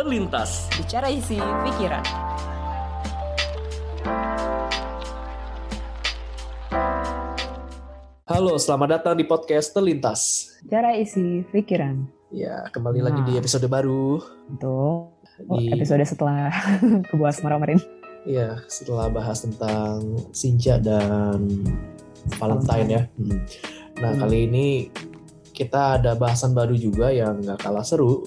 Terlintas Bicara isi pikiran. Halo, selamat datang di podcast Terlintas Bicara isi pikiran. Ya, kembali lagi di Nah. episode baru Untuk Di- episode setelah kebuas kemarin. Ya, setelah bahas tentang Sinja dan Valentine ya Hmm. Nah, Hmm. kali ini kita ada bahasan baru juga yang gak kalah seru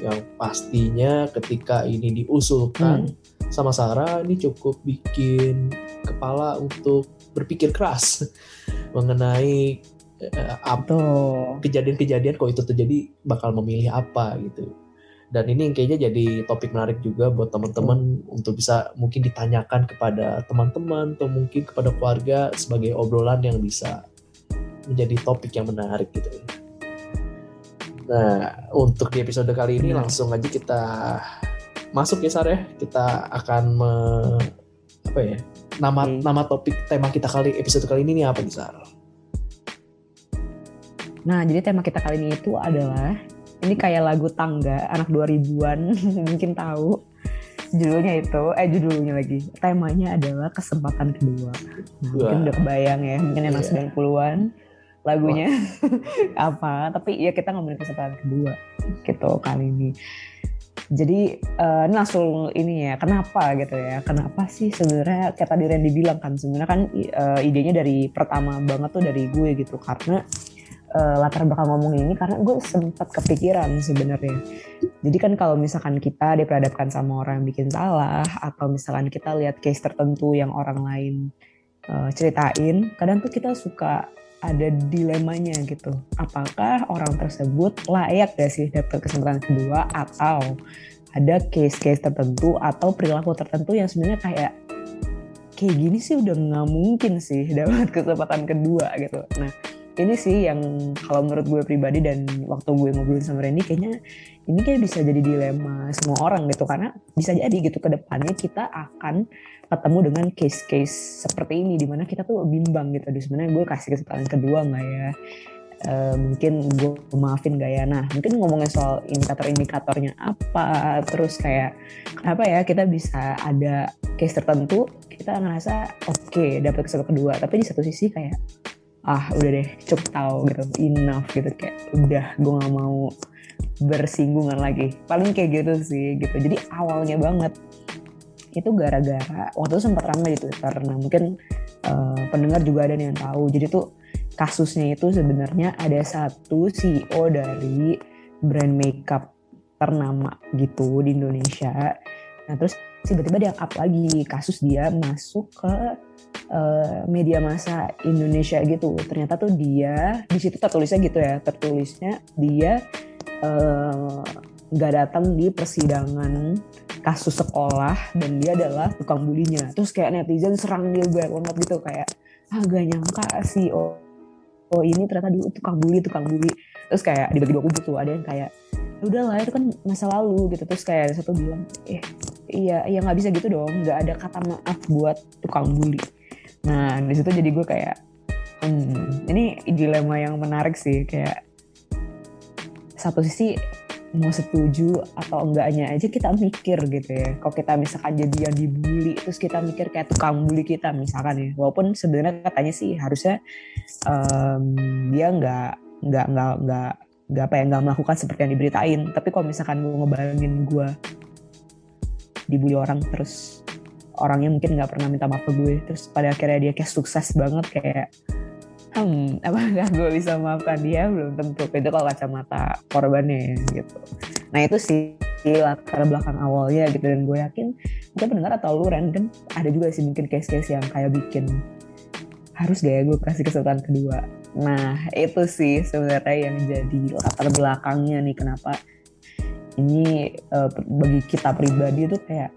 Yang pastinya ketika ini diusulkan sama Sarah ini cukup bikin kepala untuk berpikir keras mengenai eh, apa kejadian-kejadian kok itu terjadi bakal memilih apa gitu. Dan ini kayaknya jadi topik menarik juga buat teman-teman untuk bisa mungkin ditanyakan kepada teman-teman atau mungkin kepada keluarga sebagai obrolan yang bisa menjadi topik yang menarik gitu. Nah, untuk di episode kali ini langsung aja kita masuk ya Sar ya. Kita akan me, apa ya? Nama Oke. nama topik tema kita kali episode kali ini nih apa nih Sar? Nah, jadi tema kita kali ini itu adalah ini kayak lagu tangga anak 2000-an mungkin tahu. Judulnya itu, eh judulnya lagi. Temanya adalah kesempatan kedua. Nah, mungkin udah kebayang ya, mungkin anak Iya. 90-an lagunya apa, tapi ya kita ngomongin kesempatan kedua gitu kali ini. Jadi eh, ini langsung ini ya, kenapa gitu ya? Kenapa sih sebenarnya kayak tadi Randy bilang kan sebenarnya kan eh, idenya dari pertama banget tuh dari gue gitu karena eh, latar belakang ngomong ini karena gue sempat kepikiran sebenarnya. Jadi kan kalau misalkan kita diperhadapkan sama orang yang bikin salah atau misalkan kita lihat case tertentu yang orang lain ceritain, kadang tuh kita suka ada dilemanya gitu. Apakah orang tersebut layak gak sih dapat kesempatan kedua atau ada case-case tertentu atau perilaku tertentu yang sebenarnya kayak kayak gini sih udah nggak mungkin sih dapat kesempatan kedua gitu. Nah ini sih yang kalau menurut gue pribadi dan waktu gue ngobrolin sama Randy kayaknya ini kayak bisa jadi dilema semua orang gitu karena bisa jadi gitu ke depannya kita akan ketemu dengan case-case seperti ini di mana kita tuh bimbang gitu. Aduh sebenarnya gue kasih kesempatan kedua nggak ya? Eh, mungkin gue maafin gak ya? Nah mungkin ngomongin soal indikator-indikatornya apa terus kayak apa ya kita bisa ada case tertentu kita ngerasa oke dapat kesempatan kedua. Tapi di satu sisi kayak ah udah deh cukup tahu gitu enough gitu. Kayak udah gue nggak mau bersinggungan lagi. Paling kayak gitu sih gitu. Jadi awalnya banget itu gara-gara waktu itu sempat ramai di Twitter. Nah mungkin eh, pendengar juga ada yang tahu. Jadi tuh kasusnya itu sebenarnya ada satu CEO dari brand makeup ternama gitu di Indonesia. Nah terus tiba-tiba dia up lagi. Kasus dia masuk ke eh, media massa Indonesia gitu. Ternyata tuh dia di situ tertulisnya gitu ya. Tertulisnya dia eh, nggak datang di persidangan kasus sekolah dan dia adalah tukang bulinya. Terus kayak netizen serang dia banyak banget gitu kayak ah nyangka sih oh, oh ini ternyata dia tukang bully tukang bully terus kayak dibagi dua kubu tuh ada yang kayak "Ya udahlah itu kan masa lalu gitu. Terus kayak ada satu bilang eh iya iya nggak bisa gitu dong nggak ada kata maaf buat tukang bully nah di situ jadi gue kayak hmm, ini dilema yang menarik sih kayak satu sisi mau setuju atau enggaknya aja kita mikir gitu ya. Kalau kita misalkan jadi yang dibully, terus kita mikir kayak tukang bully kita misalkan ya. Walaupun sebenarnya katanya sih harusnya em, dia nggak nggak nggak nggak nggak apa ya nggak melakukan seperti yang diberitain. Tapi kalau misalkan gue ngebayangin gue dibully orang terus orangnya mungkin nggak pernah minta maaf ke gue, terus pada akhirnya dia kayak sukses banget kayak hmm, apakah gue bisa maafkan dia belum tentu. Itu kalau kacamata korbannya ya, gitu. Nah itu sih latar belakang awalnya gitu dan gue yakin mungkin pendengar atau lu kan ada juga sih mungkin case-case yang kayak bikin harus gak ya gue kasih kesempatan kedua. Nah itu sih sebenarnya yang jadi latar belakangnya nih kenapa ini eh, bagi kita pribadi tuh kayak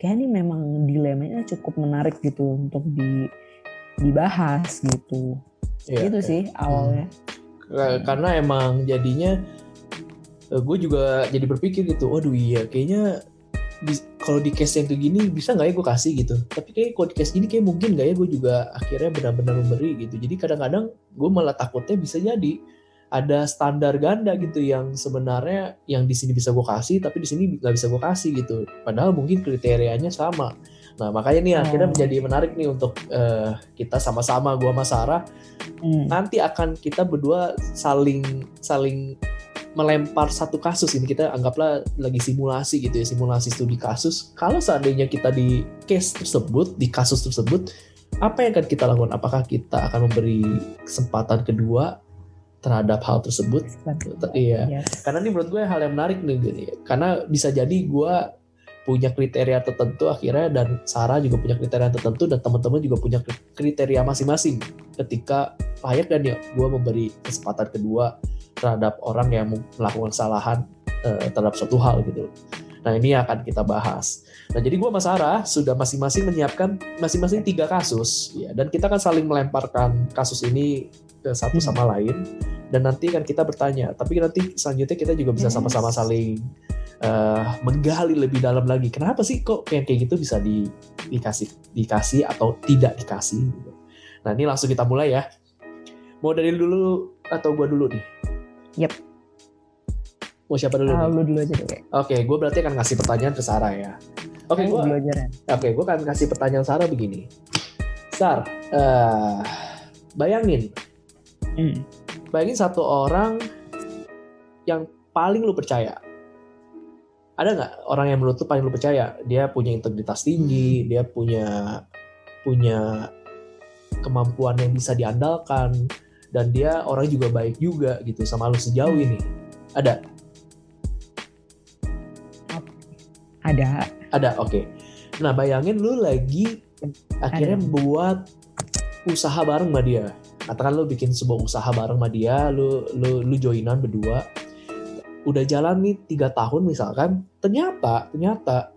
kayak ini memang dilemanya cukup menarik gitu untuk di dibahas gitu Iya, itu iya. sih awalnya. Ka- karena emang jadinya gue juga jadi berpikir gitu waduh iya kayaknya kalau di case yang kayak gini bisa nggak ya gue kasih gitu? Tapi kayak kalau di case gini kayak mungkin nggak ya gue juga akhirnya benar-benar memberi gitu. Jadi kadang-kadang gue malah takutnya bisa jadi ada standar ganda gitu yang sebenarnya yang di sini bisa gue kasih tapi di sini nggak bisa gue kasih gitu. Padahal mungkin kriterianya sama nah makanya nih akhirnya Oh. menjadi menarik nih untuk eh, kita sama-sama gue sama Sarah Hmm. nanti akan kita berdua saling saling melempar satu kasus ini kita anggaplah lagi simulasi gitu ya simulasi studi kasus kalau seandainya kita di case tersebut di kasus tersebut apa yang akan kita lakukan apakah kita akan memberi kesempatan kedua terhadap hal tersebut iya Yes. karena ini menurut gue hal yang menarik nih gini. karena bisa jadi gue punya kriteria tertentu akhirnya dan Sarah juga punya kriteria tertentu dan teman-teman juga punya kriteria masing-masing. Ketika layak dan ya gue memberi kesempatan kedua terhadap orang yang melakukan kesalahan eh, terhadap suatu hal gitu. Nah ini akan kita bahas. Nah jadi gue sama Sarah sudah masing-masing menyiapkan masing-masing tiga kasus ya. Dan kita akan saling melemparkan kasus ini ke satu sama lain dan nanti kan kita bertanya. Tapi nanti selanjutnya kita juga bisa sama-sama saling eh, menggali lebih dalam lagi kenapa sih kok yang kayak gitu bisa di, dikasih dikasih atau tidak dikasih gitu. nah ini langsung kita mulai ya mau dari lu dulu atau gua dulu nih Yep. mau siapa dulu nih? lu dulu aja deh. oke gue berarti akan ngasih pertanyaan ke Sarah ya oke Eh, gue. Oke, gue akan kasih pertanyaan Sarah begini. Sar, eh, bayangin, Hmm. bayangin satu orang yang paling lu percaya. Ada nggak orang yang menurut lu paling lu percaya? Dia punya integritas tinggi, dia punya punya kemampuan yang bisa diandalkan, dan dia orang juga baik juga gitu sama lu sejauh ini. Ada, Ada. ada, oke. Nah, bayangin lu lagi akhirnya Ada. buat usaha bareng sama dia katakan lu bikin sebuah usaha bareng sama dia lu lu lu joinan berdua udah jalan nih tiga tahun misalkan ternyata ternyata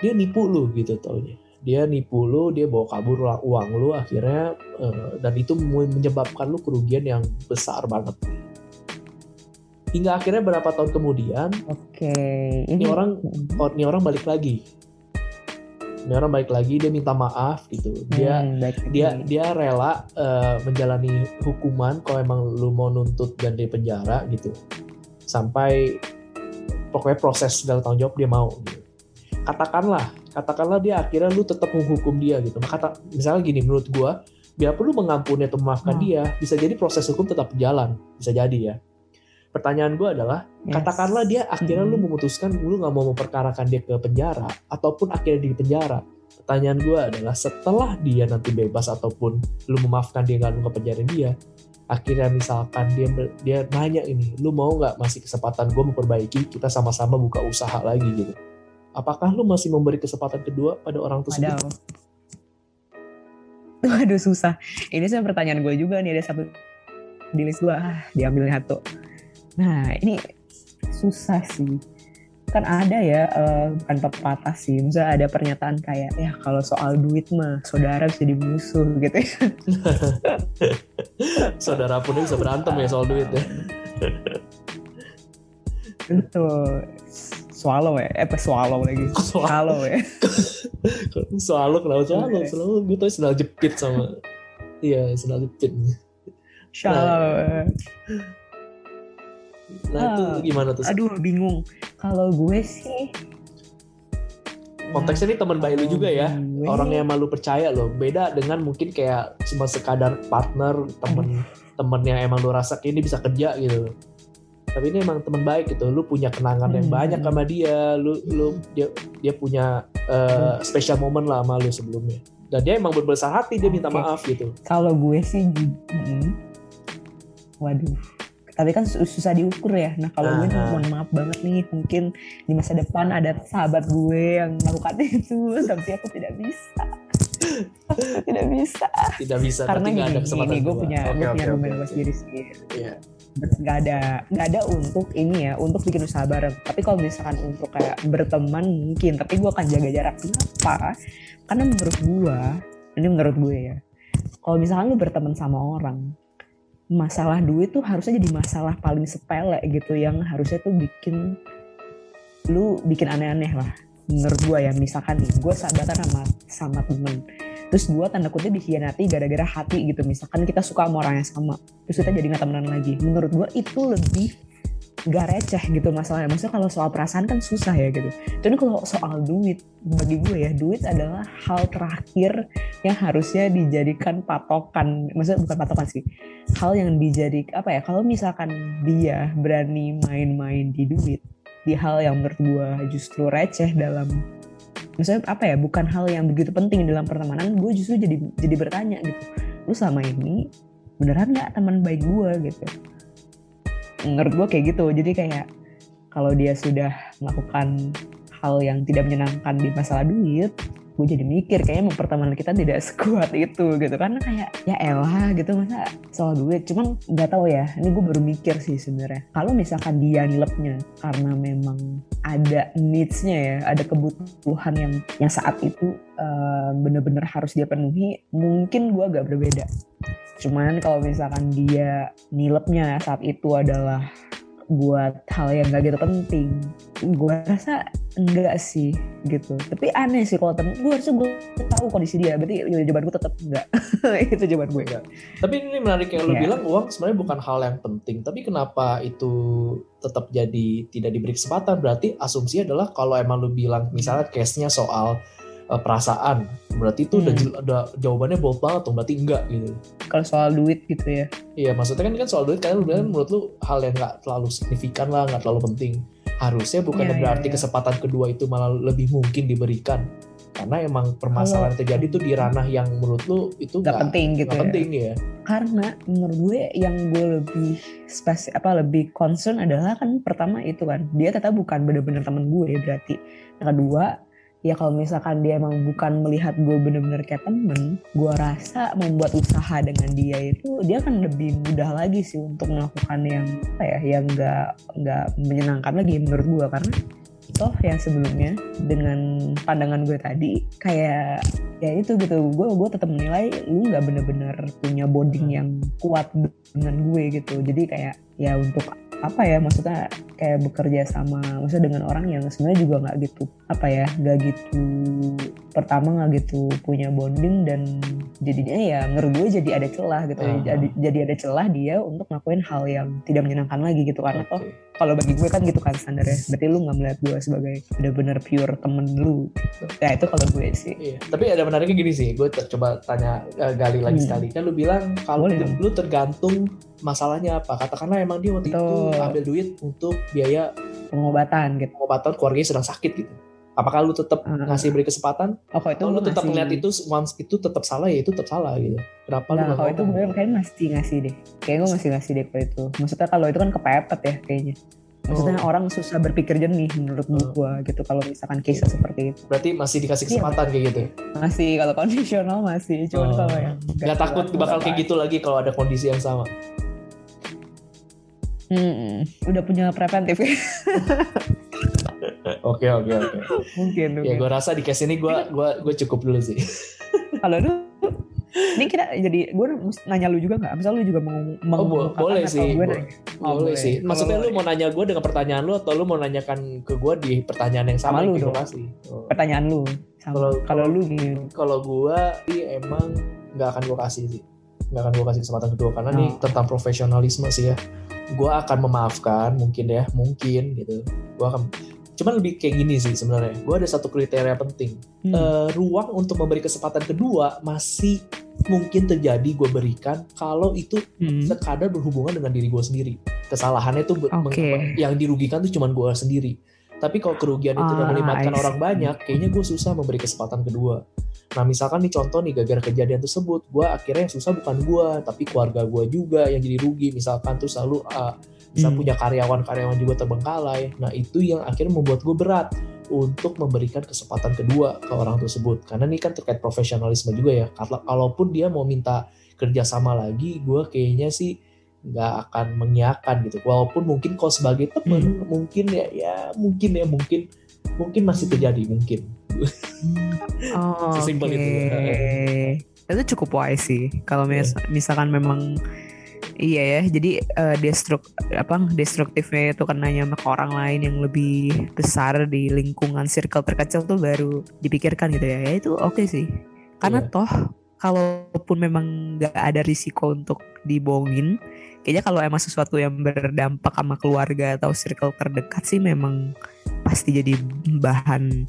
dia nipu lu gitu taunya dia nipu lu dia bawa kabur uang, lu akhirnya eh, dan itu menyebabkan lu kerugian yang besar banget hingga akhirnya berapa tahun kemudian Oke. ini orang Hmm. oh, ini orang balik lagi ini orang balik lagi dia minta maaf gitu dia Hmm, baik. dia dia rela eh, menjalani hukuman kalau emang lu mau nuntut dan di penjara gitu sampai pokoknya proses segala tanggung jawab dia mau gitu. katakanlah katakanlah dia akhirnya lu tetap menghukum dia gitu Nah, kata misalnya gini menurut gua biarpun lu mengampuni atau memaafkan Hmm. dia bisa jadi proses hukum tetap berjalan bisa jadi ya pertanyaan gua adalah Yes. katakanlah dia akhirnya lu Hmm. memutuskan lu nggak mau memperkarakan dia ke penjara ataupun akhirnya di penjara pertanyaan gue adalah setelah dia nanti bebas ataupun lu memaafkan dia nggak lu ke penjara dia akhirnya misalkan dia dia nanya ini lu mau nggak masih kesempatan gue memperbaiki kita sama-sama buka usaha lagi gitu apakah lu masih memberi kesempatan kedua pada orang tersebut Wadaw. Waduh susah. Ini sebenarnya pertanyaan gue juga nih ada satu di list gue. Ah, diambil satu. Nah ini susah sih. Kan ada ya, eh, bukan pepatah sih. Misalnya ada pernyataan kayak, ya kalau soal duit mah saudara bisa jadi musuh gitu ya. saudara pun bisa berantem ya soal duit ya Itu swallow ya, eh swallow lagi. Swallow ya. soal lu kenapa soal lu selalu gue tau sendal jepit sama iya sendal jepit Swallow. nah itu Ah. gimana tuh Aduh bingung. Kalau gue sih konteksnya ini teman baik lu juga ya Gue- orang yang malu percaya loh beda dengan mungkin kayak cuma sekadar partner temen temen yang emang lu rasa ini bisa kerja gitu tapi ini emang teman baik gitu lu punya kenangan yang Hmm. banyak sama dia lu lu dia dia punya uh, special moment lah sama lu sebelumnya dan dia emang berbesar hati dia minta Oke. maaf gitu Kalau gue sih, mm, waduh. Tapi kan sus- susah diukur ya. Nah kalau gue Ah. mohon maaf banget nih, mungkin di masa depan ada sahabat gue yang melakukan itu, tapi aku tidak bisa. Aku tidak bisa. tidak bisa Karena gini, ada kesempatan gini gue punya, Oke, gue oke, punya gue oke. sendiri sih. Iya. Nggak ada, nggak ada untuk ini ya, untuk bikin usaha bareng. Tapi kalau misalkan untuk kayak berteman mungkin, tapi gue akan jaga jarak. Kenapa? Karena menurut gue, ini menurut gue ya, kalau misalkan lu berteman sama orang, masalah duit tuh harusnya jadi masalah paling sepele gitu yang harusnya tuh bikin lu bikin aneh-aneh lah menurut gue ya. Misalkan nih gue sahabatan sama sama temen. Terus dua tanda kutip dikhianati gara-gara hati gitu. Misalkan kita suka sama orang yang sama terus kita jadi nggak temenan lagi. Menurut gue itu lebih gak receh gitu masalahnya. Maksudnya kalau soal perasaan kan susah ya gitu. Tapi kalau soal duit bagi gue ya duit adalah hal terakhir yang harusnya dijadikan patokan. Maksudnya bukan patokan sih. Hal yang dijadi apa ya kalau misalkan dia berani main-main di duit di hal yang menurut gue justru receh dalam maksudnya apa ya bukan hal yang begitu penting dalam pertemanan gue justru jadi jadi bertanya gitu. Lu selama ini beneran nggak teman baik gue gitu menurut gue kayak gitu. Jadi kayak kalau dia sudah melakukan hal yang tidak menyenangkan di masalah duit gue jadi mikir kayaknya pertemanan kita tidak sekuat itu gitu. Karena kayak ya elah gitu masa soal duit? Cuman nggak tahu ya ini gue baru mikir sih sebenarnya. Kalau misalkan dia nilepnya karena memang ada needs-nya ya ada kebutuhan yang yang saat itu uh, bener-bener harus dia penuhi mungkin gue agak berbeda Cuman kalau misalkan dia nilepnya saat itu adalah buat hal yang gak gitu penting, gue rasa enggak sih gitu. Tapi aneh sih kalau temen gue harusnya gue tahu kondisi dia. Berarti ya, jawaban gue tetap enggak. itu jawaban gue enggak. Tapi ini menarik yang yeah. lo bilang uang sebenarnya bukan hal yang penting. Tapi kenapa itu tetap jadi tidak diberi kesempatan? Berarti asumsi adalah kalau emang lo bilang misalnya case-nya soal uh, perasaan berarti itu hmm. udah, udah jawabannya bold banget tuh berarti enggak gitu kalau soal duit gitu ya iya maksudnya kan kan soal duit kalian udah hmm. menurut lu hal yang nggak terlalu signifikan lah nggak terlalu penting harusnya bukan ya, berarti ya, ya. kesempatan kedua itu malah lebih mungkin diberikan karena emang permasalahan yang terjadi tuh di ranah yang menurut lu itu nggak penting gitu gak ya. penting ya karena menurut gue yang gue lebih spesifik apa lebih concern adalah kan pertama itu kan dia tetap bukan bener-bener temen gue berarti yang kedua ya kalau misalkan dia emang bukan melihat gue bener-bener kayak temen gue rasa membuat usaha dengan dia itu dia akan lebih mudah lagi sih untuk melakukan yang apa ya yang nggak nggak menyenangkan lagi menurut gue karena toh yang sebelumnya dengan pandangan gue tadi kayak ya itu gitu. Gue gue tetap menilai lu nggak bener-bener punya bonding yang kuat dengan gue gitu. Jadi kayak ya untuk apa ya maksudnya kayak bekerja sama maksudnya dengan orang yang sebenarnya juga nggak gitu apa ya nggak gitu pertama nggak gitu punya bonding dan jadinya ya menurut gue jadi ada celah gitu uh-huh. jadi jadi ada celah dia untuk ngelakuin hal yang tidak menyenangkan lagi gitu karena okay. toh kalau bagi gue kan gitu kan standarnya berarti lu nggak melihat gue sebagai bener-bener pure temen lu gitu. ya itu kalau gue sih iya. tapi ada menariknya gini sih gue coba tanya uh, gali lagi hmm. sekali kan lu bilang kalau lu tergantung masalahnya apa katakanlah emang dia waktu Betul. itu ambil duit untuk biaya pengobatan gitu pengobatan keluarganya sedang sakit gitu apakah lu tetap uh, ngasih beri kesempatan? Oh itu lu tetap melihat itu once itu tetap salah ya itu tetap salah gitu. Kenapa nah, lu kalau itu gue kayaknya masih ngasih deh. Kayak gue masih ngasih deh kalau itu. Maksudnya kalau itu kan kepepet ya kayaknya. Maksudnya oh. orang susah berpikir jernih menurut oh. gue gitu kalau misalkan case seperti itu. Berarti masih dikasih iya. kesempatan iya. kayak gitu masih kalau kondisional masih cuman oh. kalau yang nggak takut bakal kayak gitu lagi kalau ada kondisi yang sama? Hmm, udah punya preventif ya. Oke oke oke. Mungkin. Ya gue rasa di case ini gue gua gue cukup dulu sih. Kalau lu ini kita jadi gue nanya lu juga nggak? Misal lu juga mau oh, bo boleh sih. Gue nanya. Oh, boleh, boleh sih. Maksudnya lu mau nanya gue dengan pertanyaan lu atau lu mau nanyakan ke gue di pertanyaan yang sama, sama lu dong. Oh. Pertanyaan lu. Kalau kalau lu. Kalau gue sih emang nggak akan gue kasih sih. Nggak akan gue kasih kesempatan kedua karena oh. nih tentang profesionalisme sih ya gue akan memaafkan mungkin ya mungkin gitu gue akan cuman lebih kayak gini sih sebenarnya gue ada satu kriteria penting hmm. uh, ruang untuk memberi kesempatan kedua masih mungkin terjadi gue berikan kalau itu hmm. sekadar berhubungan dengan diri gue sendiri kesalahannya itu okay. yang dirugikan tuh cuman gue sendiri tapi kalau kerugian itu ah, melibatkan orang banyak kayaknya gue susah memberi kesempatan kedua Nah misalkan nih contoh nih gara-gara kejadian tersebut, gue akhirnya yang susah bukan gue, tapi keluarga gue juga yang jadi rugi. Misalkan tuh selalu uh, bisa hmm. punya karyawan-karyawan juga terbengkalai. Nah itu yang akhirnya membuat gue berat untuk memberikan kesempatan kedua ke orang tersebut. Karena ini kan terkait profesionalisme juga ya. Karena kalaupun dia mau minta kerjasama lagi, gue kayaknya sih nggak akan mengiakan gitu. Walaupun mungkin kalau sebagai teman hmm. mungkin ya ya mungkin ya mungkin mungkin masih terjadi mungkin oh, sesimpel okay. itu itu cukup wise sih kalau yeah. misalkan memang Iya ya, jadi uh, destruk apa destruktifnya itu nanya sama orang lain yang lebih besar di lingkungan circle terkecil tuh baru dipikirkan gitu ya. Ya itu oke okay sih. karena Iya. toh kalaupun memang nggak ada risiko untuk dibohongin kayaknya kalau emang sesuatu yang berdampak sama keluarga atau circle terdekat sih memang pasti jadi bahan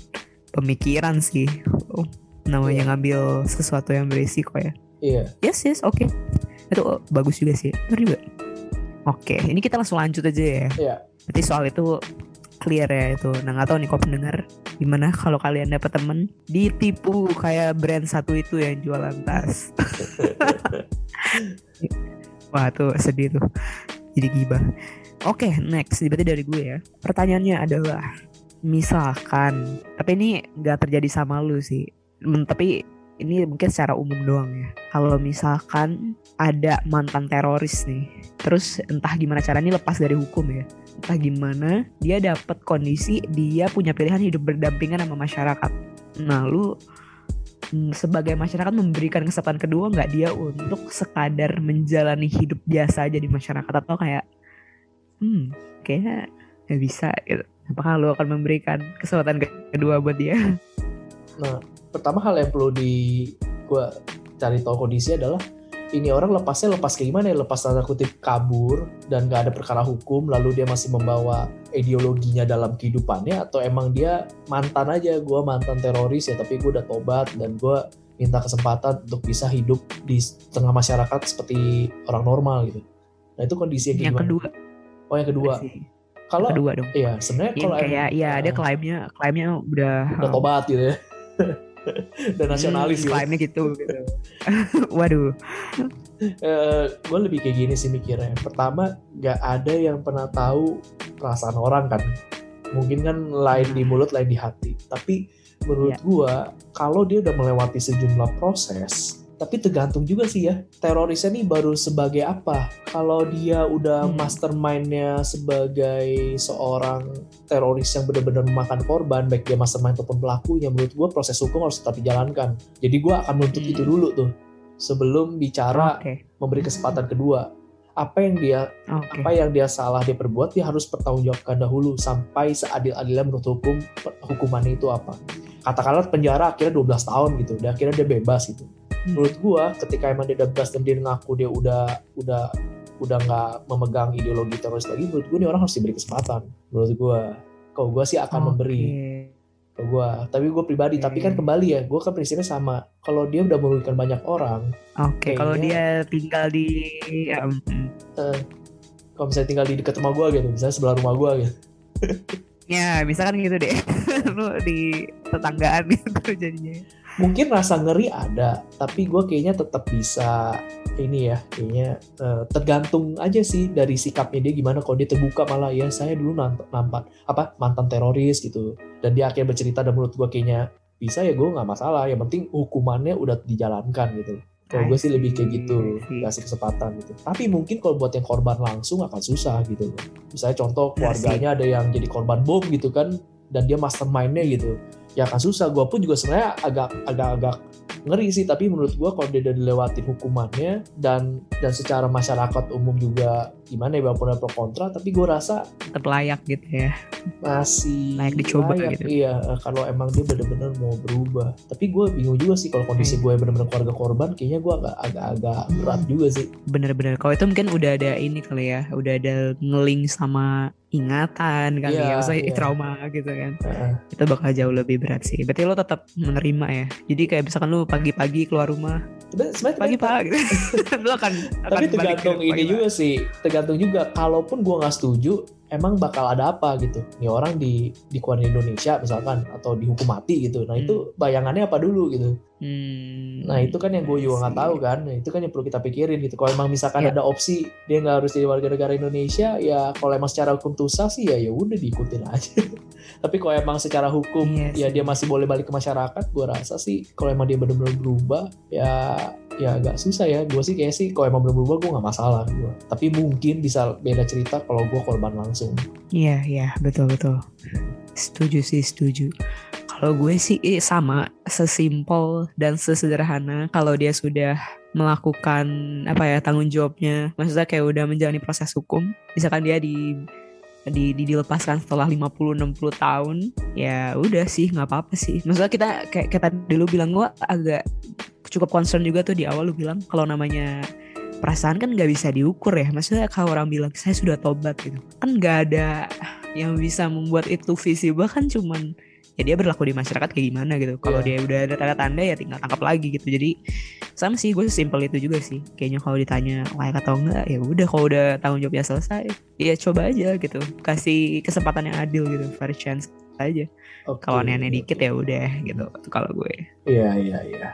pemikiran sih Oh, namanya Iya. ngambil sesuatu yang berisiko ya Iya. yes yes oke itu bagus juga sih benar juga oke ini kita langsung lanjut aja ya Iya. Berarti soal itu clear ya itu. Nah nggak tahu nih kok pendengar gimana kalau kalian dapat temen ditipu kayak brand satu itu yang jualan tas. Wah tuh sedih tuh. Jadi gibah. Oke next berarti dari gue ya. Pertanyaannya adalah misalkan tapi ini nggak terjadi sama lu sih. Tapi ini mungkin secara umum doang ya. Kalau misalkan ada mantan teroris nih, terus entah gimana caranya lepas dari hukum ya entah gimana dia dapat kondisi dia punya pilihan hidup berdampingan sama masyarakat. Nah lu mm, sebagai masyarakat memberikan kesempatan kedua nggak dia untuk sekadar menjalani hidup biasa aja di masyarakat atau kayak hmm kayaknya nggak bisa gitu. Apakah lu akan memberikan kesempatan ke- kedua buat dia? Nah, pertama hal yang perlu di gua cari tahu kondisi adalah ini orang lepasnya lepas kayak gimana ya lepas tanda kutip kabur dan nggak ada perkara hukum lalu dia masih membawa ideologinya dalam kehidupannya atau emang dia mantan aja gua mantan teroris ya tapi gue udah tobat dan gua minta kesempatan untuk bisa hidup di tengah masyarakat seperti orang normal gitu nah itu kondisi yang yang gimana? kedua. oh yang kedua sih. kalau kedua dong. iya sebenarnya Yang kalau kayak ya ada Ah, klaimnya klaimnya udah udah tobat gitu ya dan nasionalis Hmm, gitu klaimnya gitu gitu. Waduh. gue lebih kayak gini sih mikirnya. Pertama, nggak ada yang pernah tahu perasaan orang kan. Mungkin kan lain di mulut, lain di hati. Tapi menurut Iya. gua, kalau dia udah melewati sejumlah proses, tapi tergantung juga sih ya. Terorisnya nih baru sebagai apa? Kalau dia udah Hmm. mastermindnya sebagai seorang teroris yang benar-benar memakan korban, baik dia mastermind ataupun pelakunya, menurut gua proses hukum harus tetap dijalankan. Jadi gua akan menuntut Hmm. itu dulu tuh sebelum bicara Oke. memberi kesempatan kedua. Apa yang dia Oke. apa yang dia salah dia perbuat dia harus pertanggungjawabkan dahulu sampai seadil-adilnya menurut hukum hukumannya itu apa. Katakanlah penjara akhirnya 12 tahun gitu, dan akhirnya dia bebas gitu. Hmm. Menurut gua ketika emang dia udah bebas dan dia ngaku dia udah udah udah nggak memegang ideologi teroris lagi, menurut gua nih orang harus diberi kesempatan. Menurut gua, kalau gua sih akan memberi Oke. ke gua. Tapi gua pribadi, tapi kan kembali ya, gua kan prinsipnya sama. Kalau dia udah merugikan banyak orang, Oke, kalau Kayaknya- dia tinggal di ya, mm, kalau misalnya tinggal di dekat rumah gua gitu, misalnya sebelah rumah gua gitu. ya misalkan gitu deh. Lu di tetanggaan gitu jadinya. Mungkin rasa ngeri ada tapi gue kayaknya tetap bisa ini ya kayaknya eh, tergantung aja sih dari sikapnya dia gimana. Kalau dia terbuka malah ya saya dulu nampak, apa mantan teroris gitu. Dan dia akhirnya bercerita dan menurut gue kayaknya bisa ya gue nggak masalah. Yang penting hukumannya udah dijalankan gitu. Kalau gue sih lebih kayak gitu kasih kesempatan gitu. Tapi mungkin kalau buat yang korban langsung akan susah gitu. Loh misalnya contoh keluarganya ada yang jadi korban bom gitu kan dan dia mastermindnya gitu ya akan susah. Gue pun juga sebenarnya agak agak agak ngeri sih. Tapi menurut gue kalau dia udah dilewatin hukumannya dan dan secara masyarakat umum juga gimana ya walaupun ada pro kontra tapi gue rasa Tetap layak gitu ya. masih Layak dicoba layak, gitu. iya eh, kalau emang dia bener-bener mau berubah tapi gue bingung juga sih kalau kondisi Hmm. gue bener-bener keluarga korban kayaknya gue agak agak agak berat juga sih Bener-bener. Kalau itu mungkin udah ada ini kali ya, udah ada ngeling sama ingatan kali Iya, ya, maksudnya iya. trauma gitu kan. Heeh. Itu bakal jauh lebih berat sih. Berarti lo tetap menerima ya. Jadi kayak misalkan lu pagi-pagi keluar rumah, Tapi sebenarnya pagi pak, gitu. lu akan tapi tergantung ini juga sih tergantung juga. Kalaupun gue nggak setuju emang bakal ada apa gitu? Nih orang di dikeluarin Indonesia misalkan atau dihukum mati gitu. Nah itu bayangannya apa dulu gitu? Hmm, nah itu kan yang gue juga nggak tahu kan. Nah, itu kan yang perlu kita pikirin gitu. Kalau emang misalkan Ya. ada opsi dia nggak harus jadi warga negara Indonesia ya kalau emang secara hukum tuh sah sih ya ya udah diikutin aja tapi kalau emang secara hukum Iya ya dia masih boleh balik ke masyarakat gue rasa sih kalau emang dia benar-benar berubah ya ya agak susah ya. Gue sih kayak sih kalau emang benar berubah gue nggak masalah gue tapi mungkin bisa beda cerita kalau gue korban langsung. Iya, iya, betul betul. Setuju sih, setuju. Kalau gue sih eh, sama, sesimpel dan sesederhana kalau dia sudah melakukan apa ya tanggung jawabnya, maksudnya kayak udah menjalani proses hukum, misalkan dia di di, di dilepaskan setelah 50 60 tahun ya udah sih nggak apa-apa sih. Maksudnya kita kayak kita dulu bilang gua agak cukup concern juga tuh di awal lu bilang kalau namanya perasaan kan nggak bisa diukur ya. Maksudnya kalau orang bilang saya sudah tobat gitu. Kan nggak ada yang bisa membuat itu visible kan cuman ya dia berlaku di masyarakat kayak gimana gitu kalau Iya. dia udah ada tanda-tanda ya tinggal tangkap lagi gitu jadi sama sih gue simpel itu juga sih kayaknya kalau ditanya layak atau enggak ya udah kalau udah tanggung jawabnya selesai ya coba aja gitu kasih kesempatan yang adil gitu fair chance aja Oke. kalau aneh-aneh dikit ya udah gitu Itu kalau gue Iya iya iya.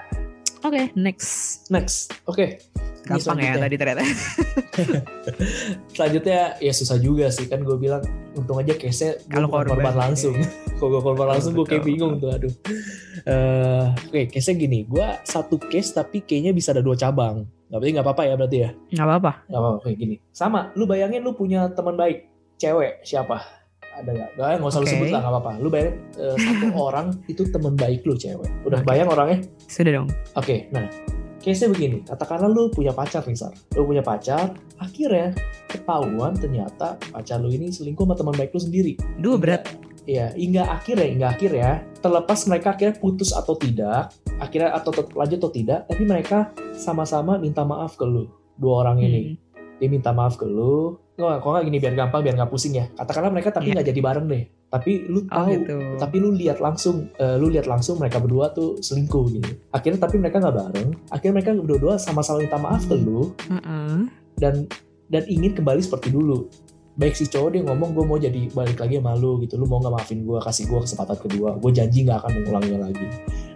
oke next Next. Oke. Ini gampang ya tadi ternyata Selanjutnya ya susah juga sih kan gue bilang untung aja case-nya gue Kalau korban, korban langsung. Kalau gue korban langsung gue kayak bingung tuh aduh. Eh, Oke case-nya gini, gue satu case tapi kayaknya bisa ada dua cabang. Gak berarti nggak apa-apa ya berarti ya? nggak apa-apa Gak apa-apa kayak gini. Sama, lu bayangin lu punya teman baik cewek siapa? Ada nggak? Gak, nggak usah lu Oke. sebut lah nggak apa-apa. Lu bayangin eh, satu orang itu teman baik lu cewek. Udah Oke. bayang orangnya? sudah dong Oke, nah case-nya begini, katakanlah lu punya pacar nih Sar. Lu punya pacar, akhirnya ketahuan ternyata pacar lu ini selingkuh sama teman baik lu sendiri. dua berat Iya, hingga akhirnya, hingga akhirnya, terlepas mereka akhirnya putus atau tidak, akhirnya atau tetap lanjut atau tidak, tapi mereka sama-sama minta maaf ke lu, dua orang ini. Hmm. Dia minta maaf ke lu, nggak, kok nggak gini biar gampang, biar nggak pusing ya. Katakanlah mereka tapi Iya. nggak jadi bareng deh, tapi lu oh tahu gitu tapi lu lihat langsung eh, lu lihat langsung mereka berdua tuh selingkuh gitu akhirnya tapi mereka nggak bareng akhirnya mereka berdua sama-sama minta maaf ke lu Heeh. dan dan ingin kembali seperti dulu baik si cowok dia ngomong gue mau jadi balik lagi sama lu gitu. Lu mau nggak maafin gue kasih gue kesempatan kedua. Gue janji nggak akan mengulanginya lagi.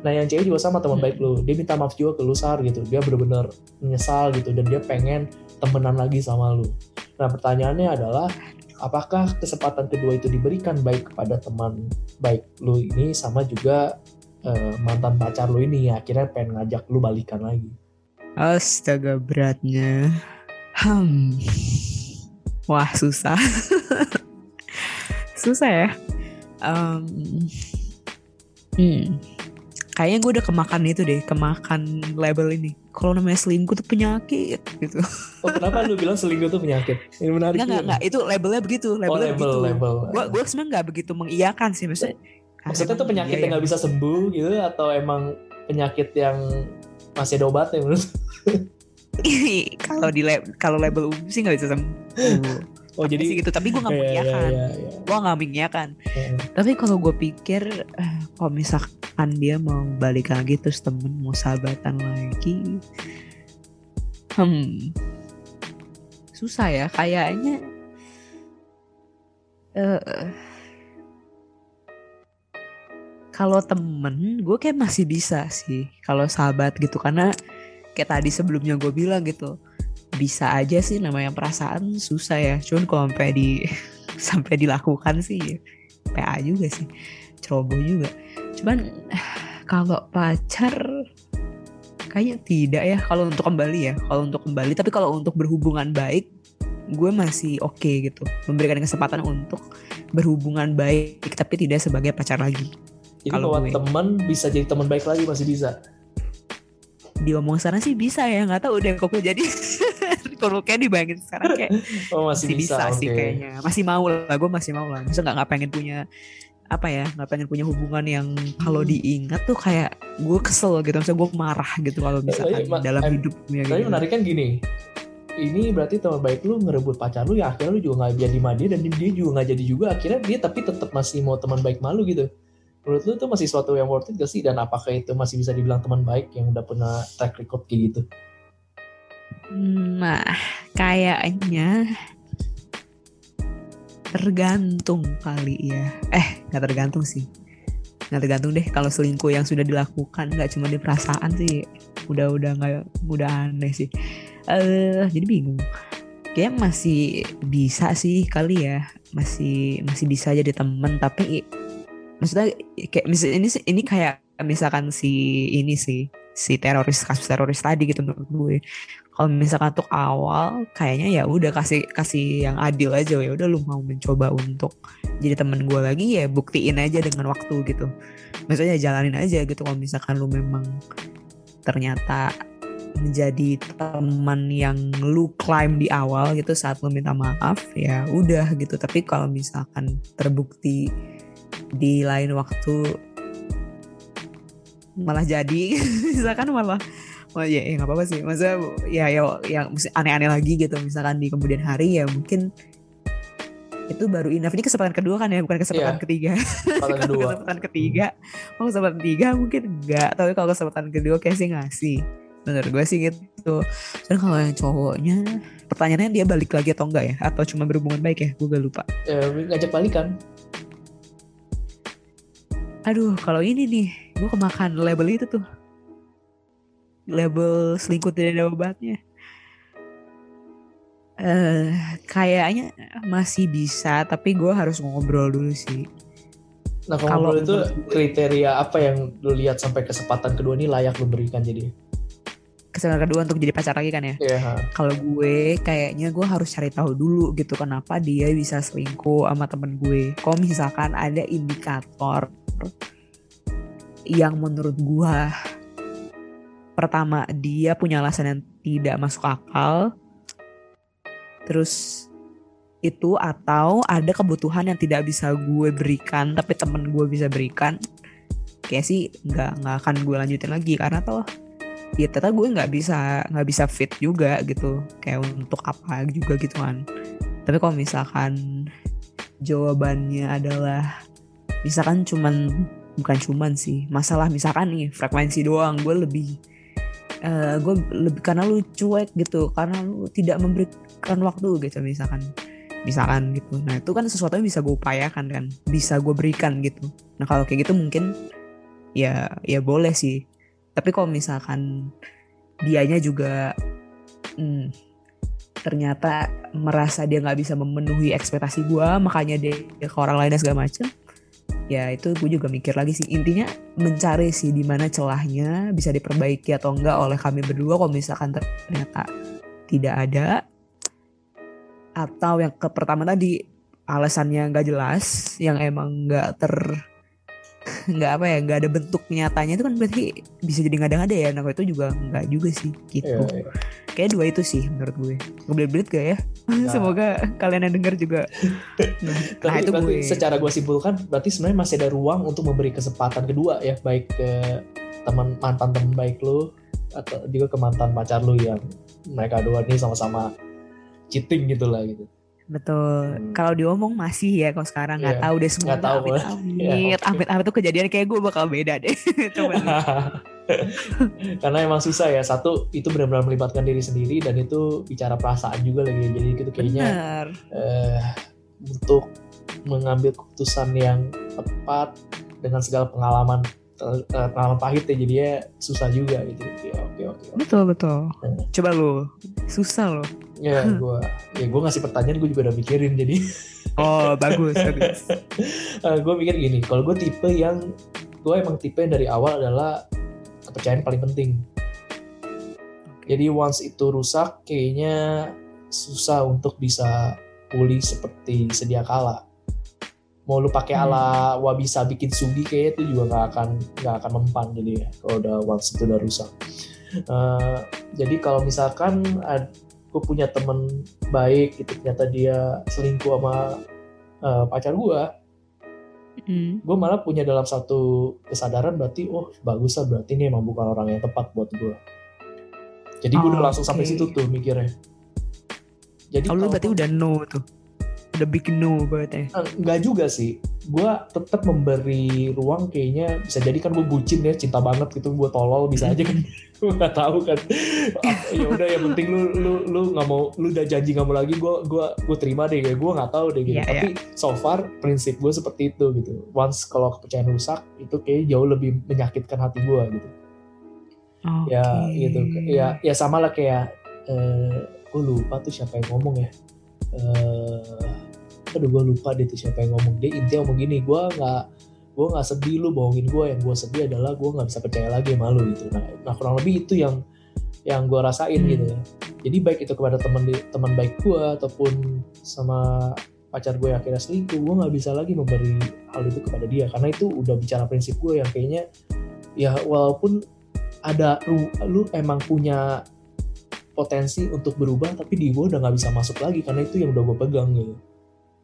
Nah yang cewek juga sama teman Hmm. baik lu. Dia minta maaf juga ke lu sar gitu. Dia bener-bener menyesal gitu dan dia pengen temenan lagi sama lu. Nah pertanyaannya adalah apakah kesempatan kedua itu diberikan baik kepada teman baik lu ini sama juga eh, mantan pacar lu ini? Akhirnya pengen ngajak lu balikan lagi. Astaga beratnya. Hmm wah susah susah ya Em, hmm kayaknya gue udah kemakan itu deh kemakan label ini kalau namanya selingkuh tuh penyakit gitu oh kenapa lu bilang selingkuh tuh penyakit ini menarik Enggak, enggak, enggak. Itu labelnya begitu. oh Labelnya label begitu. label Gue gue sebenarnya nggak begitu mengiyakan sih maksudnya. Maksudnya tuh penyakit iya yang ya. nggak bisa sembuh gitu atau emang penyakit yang masih ada obatnya menurut? kalau di lab, kalau label umum sih nggak bisa sembuh. Oh Tapi sih jadi gitu. Tapi gue nggak Iya, iya, mengiyakan. iya. Gue nggak mengiyakan. Heeh. Tapi kalau gue pikir, eh, kalau misalkan dia mau balik lagi terus temen mau sahabatan lagi, hmm, susah ya. Kayaknya, eh, kalau temen, gue kayak masih bisa sih. Kalau sahabat gitu, karena kayak tadi sebelumnya gue bilang gitu, bisa aja sih namanya perasaan susah ya. Cuman kalau sampai di sampai dilakukan sih PA juga sih. Ceroboh juga. Cuman kalau pacar kayaknya tidak ya. Kalau untuk kembali ya kalau untuk kembali. Tapi kalau untuk berhubungan baik gue masih oke gitu. Memberikan kesempatan untuk berhubungan baik tapi tidak sebagai pacar lagi. Jadi Kalau teman bisa jadi teman baik lagi masih bisa. diomong sana sih bisa ya nggak tahu deh kok jadi kalau kayak dibayangin sekarang kayak Oh masih, masih bisa, bisa, sih oke. kayaknya masih mau lah gue masih mau lah masa nggak nggak pengen punya apa ya nggak pengen punya hubungan yang kalau Hmm. diingat tuh kayak gue kesel gitu misalnya gue marah gitu kalau misalkan Tapi, dalam hidupnya Tapi gitu. menarik kan gini. Ini berarti teman baik lu ngerebut pacar lu ya akhirnya lu juga nggak jadi sama dia dan dia juga nggak jadi juga akhirnya dia tapi tetap masih mau teman baik malu gitu. Menurut lu itu masih suatu yang worth it gak sih dan apakah itu masih bisa dibilang teman baik yang udah pernah track record kayak gitu? Nah, kayaknya tergantung kali ya. Eh, nggak tergantung sih. Nggak tergantung deh kalau selingkuh yang sudah dilakukan nggak cuma di perasaan sih. Udah udah nggak udah aneh sih. Eh, jadi bingung. Kayak masih bisa sih kali ya. Masih masih bisa jadi temen tapi maksudnya kayak ini ini kayak misalkan si ini sih si teroris kasus teroris tadi gitu menurut gue kalau misalkan untuk awal kayaknya ya udah kasih kasih yang adil aja. Ya udah lu mau mencoba untuk jadi temen gue lagi ya buktiin aja dengan waktu gitu. Maksudnya jalanin aja gitu kalau misalkan lu memang ternyata menjadi teman yang lu klaim di awal gitu saat lu minta maaf ya udah gitu. Tapi kalau misalkan terbukti di lain waktu malah jadi misalkan malah oh ya, ya nggak apa-apa sih. Masa ya ya yang aneh-aneh lagi gitu. Misalkan di kemudian hari ya mungkin itu baru enough. Ini kesempatan kedua kan ya? Bukan kesempatan yeah. ketiga. Kesempatan kedua. kesempatan ketiga. Kalau kesempatan ketiga mungkin enggak tapi kalau kesempatan kedua kayak sih ngasih. Menurut gue sih gitu. Dan kalau yang cowoknya pertanyaannya dia balik lagi atau enggak ya? Atau cuma berhubungan baik ya? Gue gak lupa. Ya, ngajak balikan. Aduh kalau ini nih gue kemakan label itu tuh label selingkuh tidak ada obatnya. Uh, kayaknya masih bisa tapi gue harus ngobrol dulu sih. Nah kalau itu kriteria apa yang lu lihat sampai kesempatan kedua ini layak lu berikan jadi? Kesempatan kedua untuk jadi pacar lagi kan ya? Yeah. kalau gue kayaknya gue harus cari tahu dulu gitu kenapa dia bisa selingkuh sama temen gue. Kalau misalkan ada indikator yang menurut gue pertama dia punya alasan yang tidak masuk akal. Terus itu atau ada kebutuhan yang tidak bisa gue berikan tapi temen gue bisa berikan. Kayak sih nggak nggak akan gue lanjutin lagi karena toh ya ternyata gue nggak bisa nggak bisa fit juga gitu. Kayak untuk apa juga gitu kan. Tapi kalau misalkan jawabannya adalah misalkan cuman bukan cuman sih masalah misalkan nih frekuensi doang gue lebih uh, gue lebih karena lu cuek gitu karena lu tidak memberikan waktu gitu misalkan misalkan gitu. Nah itu kan sesuatu yang bisa gue upayakan kan bisa gue berikan gitu. Nah kalau kayak gitu mungkin ya ya boleh sih. Tapi kalau misalkan dianya juga hmm, ternyata merasa dia nggak bisa memenuhi ekspektasi gue makanya dia ke orang lain dan segala macem ya itu gue juga mikir lagi sih. Intinya mencari sih di mana celahnya bisa diperbaiki atau enggak oleh kami berdua kalau misalkan ternyata tidak ada. Atau yang ke pertama tadi alasannya nggak jelas yang emang nggak ter nggak apa ya nggak ada bentuk nyatanya itu kan berarti bisa jadi ngada-ngada ya. Nah itu juga nggak juga sih gitu. Yeah, yeah. kayak dua itu sih menurut gue. Ngebelit-belit gak ya? Nah. semoga kalian yang dengar juga. Nah, nah itu gue. secara gue simpulkan berarti sebenarnya masih ada ruang untuk memberi kesempatan kedua ya baik ke teman mantan teman baik lo atau juga ke mantan pacar lo yang mereka dua ini sama-sama cheating gitu lah gitu Betul. Hmm. Kalau diomong masih ya kalau sekarang nggak yeah. tahu deh semua. Nggak tahu. Amit amit. Yeah, okay. amit amit tuh kejadian kayak gue bakal beda deh. Coba. Karena emang susah ya. Satu itu benar-benar melibatkan diri sendiri dan itu bicara perasaan juga lagi. Jadi itu kayaknya uh, untuk mengambil keputusan yang tepat dengan segala pengalaman uh, pengalaman pahit ya jadinya susah juga gitu. Ya, oke oke. Betul betul. Hmm. Coba lu susah loh ya gue ya gue ngasih pertanyaan gue juga udah mikirin jadi. Oh bagus bagus. Uh, gue mikir gini kalau gue tipe yang gue emang tipe yang dari awal adalah kepercayaan paling penting. Jadi once itu rusak kayaknya susah untuk bisa pulih seperti sedia kala. Mau lu pakai hmm. ala wabisa bikin sugi kayak itu juga nggak akan nggak akan mempan jadi ya kalau udah once itu udah rusak. Uh, jadi kalau misalkan gue punya temen baik gitu ternyata dia selingkuh sama uh, pacar gue mm. gue malah punya dalam satu kesadaran berarti oh bagus lah berarti ini emang bukan orang yang tepat buat gue jadi gue udah langsung okay. sampai situ tuh mikirnya. Jadi kalau berarti udah no tuh. Udah bikin no berarti enggak juga sih gue tetap memberi ruang kayaknya bisa jadi kan gue bucin ya cinta banget gitu gue tolol bisa aja kan. Gue nggak tahu kan. Ya udah yang penting lu lu lu nggak mau lu udah janji nggak mau lagi gue gue gue terima deh. Gue nggak tahu deh gitu. Yeah, tapi yeah. so far prinsip gue seperti itu gitu. Once kalau kepercayaan rusak itu kayak jauh lebih menyakitkan hati gue gitu. Okay. ya gitu. Ya ya sama lah kayak eh, gue lupa tuh siapa yang ngomong ya. Eh, aduh gue lupa deh tuh siapa yang ngomong. Dia intinya ngomong gini gue nggak gue nggak sedih lu bohongin gue yang gue sedih adalah gue nggak bisa percaya lagi sama lu gitu. Nah, nah kurang lebih itu yang yang gue rasain gitu ya. Jadi baik itu kepada teman teman baik gue ataupun sama pacar gue akhirnya selingkuh gue nggak bisa lagi memberi hal itu kepada dia. Karena itu udah bicara prinsip gue yang kayaknya ya walaupun ada ru- lu emang punya potensi untuk berubah tapi di gue udah nggak bisa masuk lagi karena itu yang udah gue pegang gitu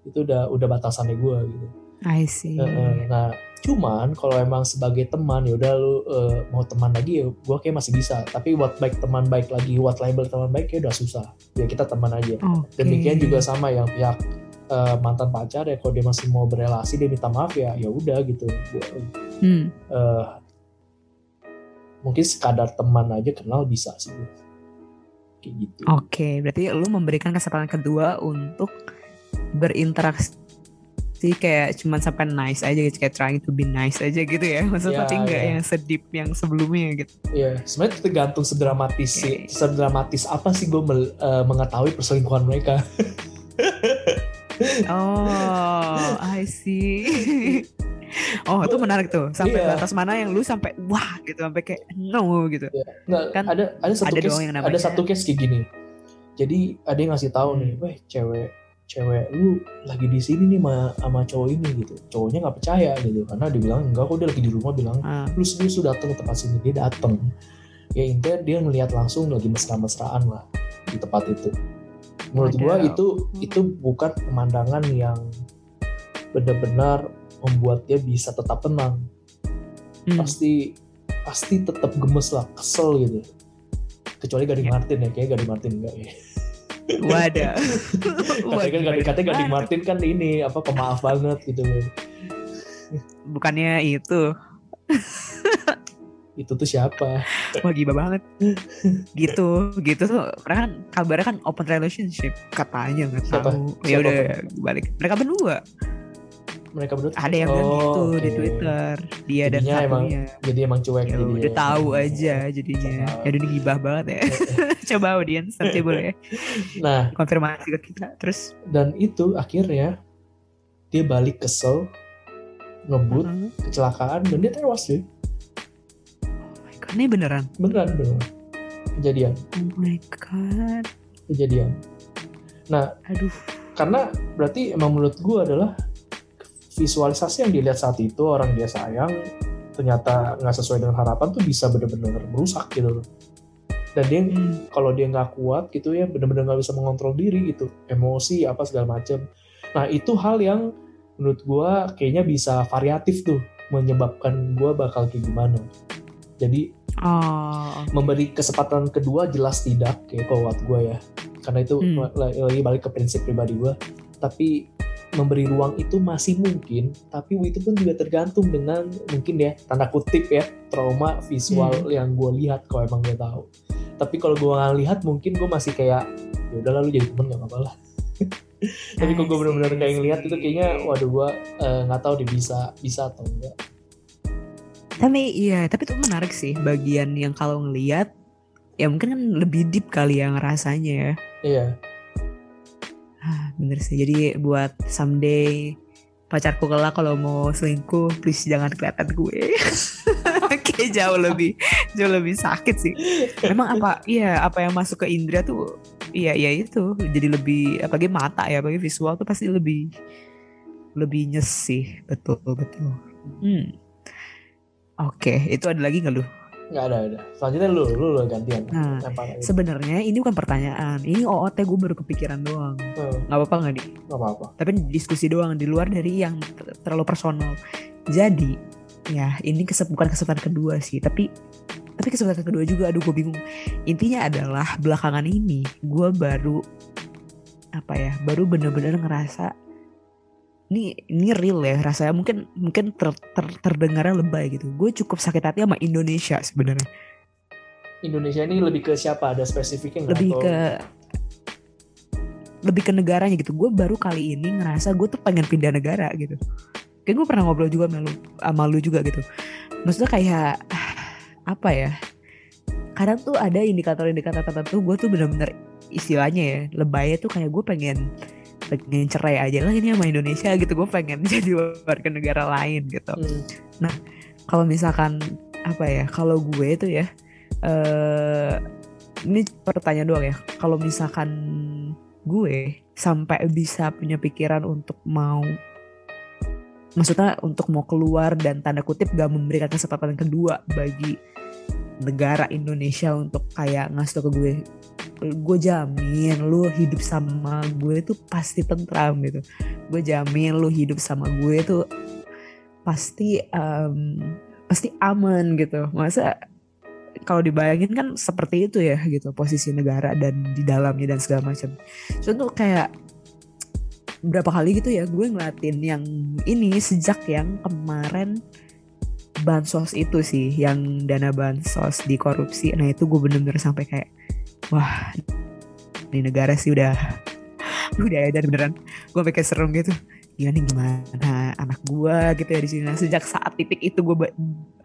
itu udah udah batasannya gue gitu. I see. Nah cuman kalau emang sebagai teman ya udah lu eh, mau teman lagi ya gue kayak masih bisa. Tapi what baik teman baik lagi what label teman baik ya udah susah. Ya kita teman aja. Oke. demikian juga sama yang pihak eh, mantan pacar ya kalau dia masih mau berelasi dia minta maaf ya ya udah gitu. Gua- Hmm. eh, mungkin sekadar teman aja kenal bisa sih kayak gitu. Oke, berarti lu memberikan kesempatan kedua untuk berinteraksi kayak cuman sampai nice aja gitu, kayak trying to be nice aja gitu ya. Maksudnya Ya, tapi enggak ya. yang sedip yang sebelumnya gitu. ya sebenarnya tergantung sedramatis sih Oke. sedramatis apa sih gue mengetahui perselingkuhan mereka Oh, I see. Oh, itu menarik tuh. Sampai Iya. batas mana yang lu sampai wah gitu, sampai kayak no gitu. nggak Kan ada ada satu ada case yang namanya- ada satu case kayak gini jadi ada yang ngasih tahu nih Hmm. weh cewek cewek lu lagi di sini nih sama, sama cowok ini gitu. Cowoknya nggak percaya gitu karena dia bilang enggak kok dia lagi di rumah bilang Ah, lu lu sudah datang ke tempat sini dia datang ya intinya dia ngelihat langsung lagi mesra-mesraan lah di tempat itu. Menurut gua itu itu bukan pemandangan yang benar-benar membuat dia bisa tetap tenang. Hmm. pasti pasti tetap gemes lah kesel gitu. Kecuali Gading Ya. Martin ya kayak Gading Martin enggak ya Wadah. Wah, katanya kan katanya Gading? Martin kan ini apa pemaaf banget gitu. Loh Bukannya itu. itu tuh siapa? Wah gila banget. Gitu gitu. Tuh karena kan kabarnya kan open relationship katanya nggak tahu. Ya udah balik. Mereka berdua mereka berdua ada yang bilang Oh, gitu di oke. Twitter. Dia dan Jadinya emang jadi emang cuek ya udah tahu aja jadinya. Ya udah gibah banget ya. Coba audiens nanti boleh ya. Nah. Konfirmasi ke kita terus? Dan itu akhirnya dia balik kesel ngebut uh, kecelakaan dan dia tewas sih oh my god ini beneran? Beneran beneran. Kejadian. Oh my god. Kejadian. Aduh. karena berarti emang menurut gue adalah visualisasi yang dilihat saat itu orang dia sayang ternyata nggak sesuai dengan harapan tuh bisa bener-bener merusak gitu loh. Dan dia Hmm. kalau dia nggak kuat gitu ya bener-bener nggak bisa mengontrol diri gitu. Emosi apa segala macem. Nah itu hal yang menurut gue kayaknya bisa variatif tuh menyebabkan gue bakal kayak gimana. Jadi oh memberi kesempatan kedua jelas tidak kayak kalau buat gue ya. Karena itu Hmm. lagi balik ke prinsip pribadi gue tapi memberi ruang itu masih mungkin tapi itu pun juga tergantung dengan mungkin ya tanda kutip ya trauma visual Hmm. yang gue lihat kalau emang gue tahu. Tapi kalau gue nggak lihat mungkin gue masih kayak ya udahlah lu jadi temen gak apa-apa lah. Tapi kalau gue see, kayak ngelihat itu kayaknya waduh gue eh, nggak tahu dia bisa bisa atau enggak. Tapi iya, tapi itu menarik sih bagian yang kalau ngelihat ya mungkin kan lebih deep kali ya ngerasanya ya. iya Ah, bener sih. Jadi buat someday pacarku kelak kalau mau selingkuh, please jangan kelihatan gue. Kayak jauh lebih jauh lebih sakit sih. Memang apa? Iya, apa yang masuk ke Indra tuh iya iya itu jadi lebih apalagi mata ya, apalagi visual tuh pasti lebih lebih nyes sih. Betul betul. Hmm. Oke, itu ada lagi nggak lu? Nggak ada ada selanjutnya lu lu, lu gantian Nah. Sebenarnya ini bukan pertanyaan, ini OOT gue baru kepikiran doang. Hmm, Nggak apa-apa nggak di? nggak apa-apa Tapi diskusi doang di luar dari yang ter- terlalu personal. Jadi ya ini kesep, bukan kesempatan kedua sih, tapi tapi kesempatan kedua juga. Aduh gue bingung. Intinya adalah belakangan ini gue baru apa ya, baru bener-bener ngerasa ini ini real ya rasanya mungkin mungkin ter, ter- terdengarnya lebay gitu. Gue cukup sakit hati sama Indonesia sebenarnya. Indonesia ini lebih ke siapa ada spesifiknya nggak? lebih Atau- ke lebih ke negaranya gitu gue baru kali ini ngerasa gue tuh pengen pindah negara gitu kayak gue pernah ngobrol juga sama lu, sama lu juga gitu maksudnya kayak apa ya kadang tuh ada indikator-indikator tertentu gue tuh bener-bener istilahnya ya lebaynya tuh kayak gue pengen pengen cerai aja lah ini sama Indonesia gitu. Gue pengen jadi warga negara lain gitu. Hmm, kalau misalkan apa ya kalau gue itu ya eh ini pertanyaan doang ya. Kalau misalkan gue sampai bisa punya pikiran untuk mau maksudnya untuk mau keluar dan tanda kutip gak memberikan kesempatan kedua bagi negara Indonesia untuk kayak ngasih tau ke gue gue jamin lu hidup sama gue tuh pasti tentram gitu. Gue jamin lu hidup sama gue tuh pasti um, pasti aman gitu. Masa kalau dibayangin kan seperti itu ya gitu posisi negara dan di dalamnya dan segala macam. Contoh kayak berapa kali gitu ya gue ngeliatin yang ini sejak yang kemarin bansos itu sih yang dana bansos di korupsi nah itu gue bener-bener sampai kayak wah di negara sih udah udah ya beneran. Gue pakai serem gitu. Gimana nih gimana anak gue gitu ya di sini. Nah, sejak saat titik itu gue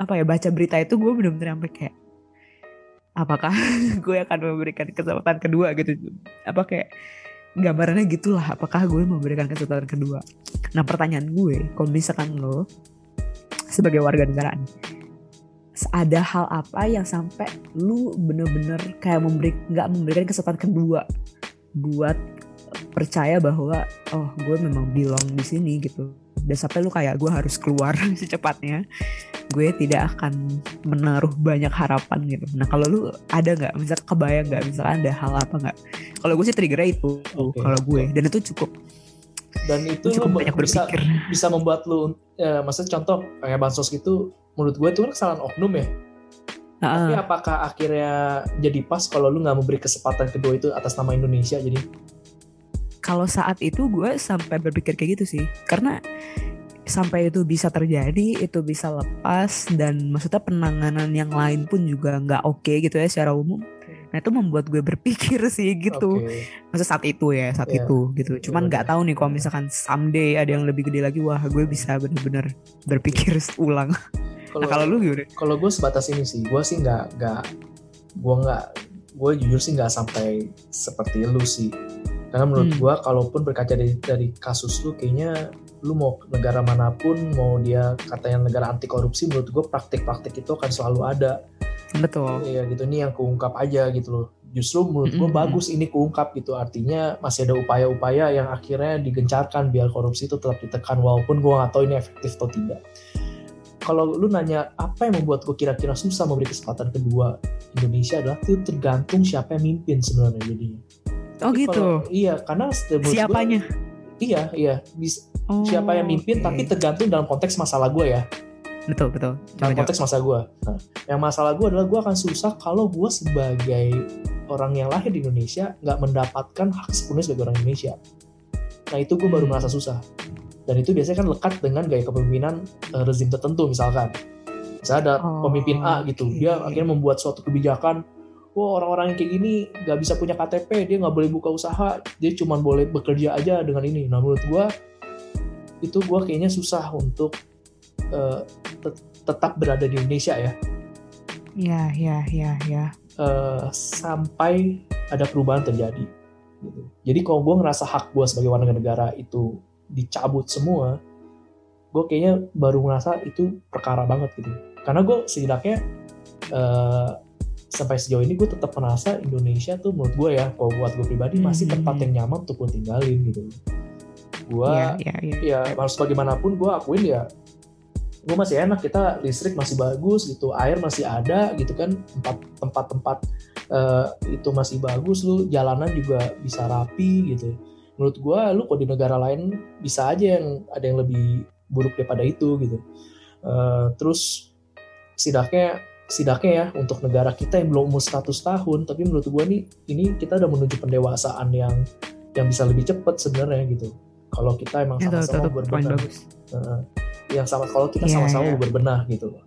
apa ya baca berita itu gue bener-bener sampai kayak apakah gue akan memberikan kesempatan kedua? Gitu. Apa kayak gambarannya gitulah apakah gue memberikan kesempatan kedua? Nah pertanyaan gue kalau misalkan lo sebagai warga negara nih. Ada hal apa yang sampai lu bener-bener kayak memberi nggak memberikan kesempatan kedua buat percaya bahwa oh gue memang belong di sini gitu. Dan sampai lu kayak gue harus keluar secepatnya gue tidak akan menaruh banyak harapan gitu. Nah kalau lu ada nggak? Misal kebayang nggak? Misalkan ada hal apa nggak? Kalau gue sih trigger itu okay. kalau gue. Dan itu cukup dan itu cukup banyak bisa, berpikir. bisa membuat lu ya, maksudnya contoh kayak bansos gitu menurut gue itu kan kesalahan oknum ya. Uh. tapi apakah akhirnya jadi pas kalau lu nggak memberi kesempatan kedua itu atas nama Indonesia jadi? Kalau saat itu gue sampai berpikir kayak gitu sih. Karena sampai itu bisa terjadi itu bisa lepas dan maksudnya penanganan yang lain pun juga nggak oke okay gitu ya secara umum Nah itu membuat gue berpikir sih gitu. Okay. Masa saat itu ya, saat yeah. itu gitu. Cuman nggak tahu nih kalau misalkan someday ada yang lebih gede lagi, wah gue bisa bener-bener berpikir ulang. Kalo, nah kalau lu gimana? Kalau gue sebatas ini sih, gue sih nggak nggak gue nggak gue jujur sih nggak sampai seperti lu sih. Karena menurut hmm. gue, kalaupun berkaca dari dari kasus lu, kayaknya lu mau negara mana pun, mau dia katanya negara anti korupsi, menurut gue praktik-praktik itu akan selalu ada Betul. Iya gitu ini yang keungkap aja gitu loh. Justru menurut gue mm -hmm. bagus ini keungkap gitu. Artinya masih ada upaya-upaya yang akhirnya digencarkan biar korupsi itu tetap ditekan walaupun gue nggak tahu ini efektif atau tidak. Kalau lu nanya apa yang membuat gue kira-kira susah memberi kesempatan kedua Indonesia adalah itu tergantung siapa yang mimpin sebenarnya jadinya. Oh Tapi gitu. Kalau, iya karena siapanya. Gue, iya iya. Bis, oh, siapa yang mimpin okay. tapi tergantung dalam konteks masalah gue ya betul betul dalam konteks masa gue nah, yang masalah gue adalah gue akan susah kalau gue sebagai orang yang lahir di Indonesia nggak mendapatkan hak sepenuhnya sebagai orang Indonesia. Nah itu gue baru hmm. merasa susah. Dan itu biasanya kan lekat dengan gaya kepemimpinan uh, rezim tertentu misalkan. Misalnya ada oh, pemimpin A gitu dia akhirnya membuat suatu kebijakan wah orang-orang yang kayak gini nggak bisa punya KTP dia nggak boleh buka usaha dia cuma boleh bekerja aja dengan ini. Nah menurut gue itu gue kayaknya susah untuk uh, tetap berada di Indonesia ya. Ya, ya, ya, ya. Uh, sampai ada perubahan terjadi. Gitu. Jadi kalau gue ngerasa hak gue sebagai warga negara itu dicabut semua, gue kayaknya baru ngerasa itu perkara banget gitu. Karena gue setidaknya uh, sampai sejauh ini gue tetap merasa Indonesia tuh menurut gue ya, kalau buat gue pribadi masih hmm. tempat yang nyaman untuk gue tinggalin gitu. Gue, ya, ya, ya. ya harus bagaimanapun gue akuin ya gue masih enak kita listrik masih bagus gitu air masih ada gitu kan tempat tempat tempat uh, itu masih bagus lu jalanan juga bisa rapi gitu. Menurut gue lu kok di negara lain bisa aja yang ada yang lebih buruk daripada itu gitu. Uh, terus sidaknya sidaknya ya untuk negara kita yang belum umur 100 tahun tapi menurut gue nih ini kita udah menuju pendewasaan yang yang bisa lebih cepat sebenarnya gitu. Kalau kita emang sama-sama berbenah yang sama kalau kita iya, sama-sama yeah, yeah. berbenah gitu loh.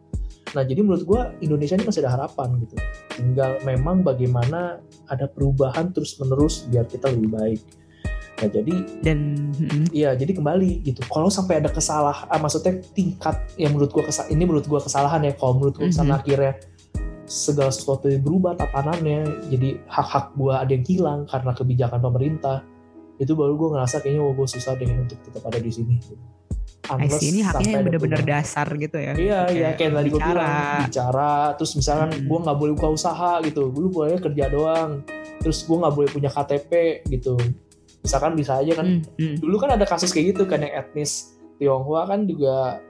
Nah jadi menurut gue Indonesia ini masih ada harapan gitu. Tinggal memang bagaimana ada perubahan terus menerus biar kita lebih baik. Nah jadi dan iya jadi kembali gitu. Kalau sampai ada kesalahan, ah, maksudnya tingkat yang menurut gue kesal ini menurut gue kesalahan ya. Kalau menurut gue kesalahan mm-hmm. akhirnya segala sesuatu yang berubah tatanannya, jadi hak-hak gue ada yang hilang karena kebijakan pemerintah. Itu baru gue ngerasa kayaknya oh, gue susah deh untuk tetap ada di sini. Unless ini haknya yang bener-bener dasar gitu ya. Iya, iya kayak tadi gue bilang bicara, terus misalkan hmm. gue nggak boleh buka usaha gitu, gue boleh kerja doang, terus gue nggak boleh punya KTP gitu. Misalkan bisa aja kan, hmm. Hmm. dulu kan ada kasus kayak gitu kan yang etnis Tionghoa kan juga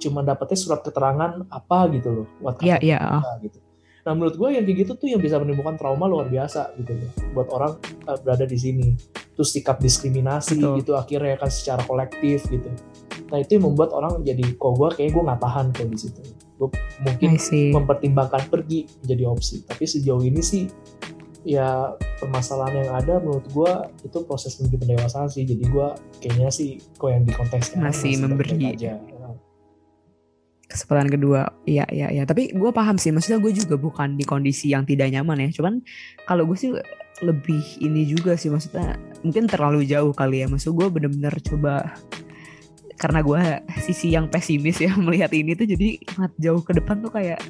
cuma dapetnya surat keterangan apa gitu loh, buat KTP yeah, yeah. gitu. Nah menurut gue yang kayak gitu tuh yang bisa menimbulkan trauma luar biasa gitu loh buat orang uh, berada di sini. Terus sikap diskriminasi Betul. gitu akhirnya kan secara kolektif gitu. Nah itu yang membuat orang jadi kok gue kayak gue nggak tahan kok di situ. Gue mungkin mempertimbangkan pergi menjadi opsi. Tapi sejauh ini sih ya permasalahan yang ada menurut gue itu proses menuju pendewasaan sih. Jadi gue kayaknya sih kok yang di konteks sekarang Masih baik-baik memberi. aja. Kesempatan kedua. Iya iya iya. Tapi gue paham sih maksudnya gue juga bukan di kondisi yang tidak nyaman ya. Cuman kalau gue sih lebih ini juga sih maksudnya mungkin terlalu jauh kali ya. Maksud gue bener-bener coba karena gue sisi yang pesimis ya melihat ini tuh jadi sangat jauh ke depan tuh kayak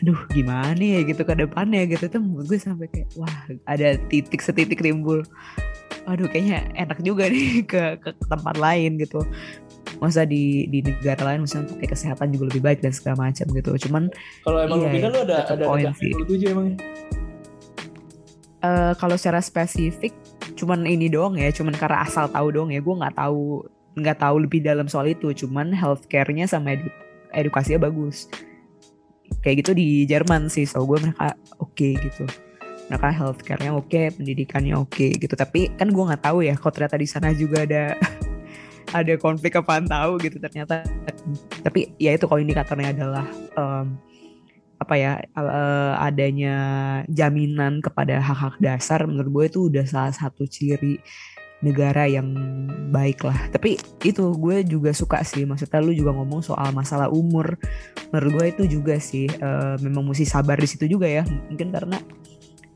aduh gimana ya? Gitu ke depannya gitu tuh menurut gue sampai kayak wah ada titik setitik timbul. Aduh kayaknya enak juga nih ke, ke tempat lain gitu. Masa di di negara lain misalnya kayak kesehatan juga lebih baik dan segala macam gitu. Cuman Kalau emang Iya, lu pindah lu ada ada poin sih. eh kalau secara spesifik cuman ini doang ya cuman karena asal tahu doang ya gue nggak tahu nggak tahu lebih dalam soal itu. Cuman healthcare-nya sama edu- edukasinya bagus kayak gitu di Jerman sih. So gue mereka oke gitu. Mereka healthcare-nya oke pendidikannya oke gitu. Tapi kan gue nggak tahu ya kalau ternyata di sana juga ada ada konflik apaan tahu gitu ternyata. Tapi ya itu kalau indikatornya adalah em, apa ya eh, adanya jaminan kepada hak-hak dasar menurut gue itu udah salah satu ciri negara yang baik lah tapi itu gue juga suka sih maksudnya lu juga ngomong soal masalah umur. Menurut gue itu juga sih eh, memang mesti sabar di situ juga ya. Mungkin karena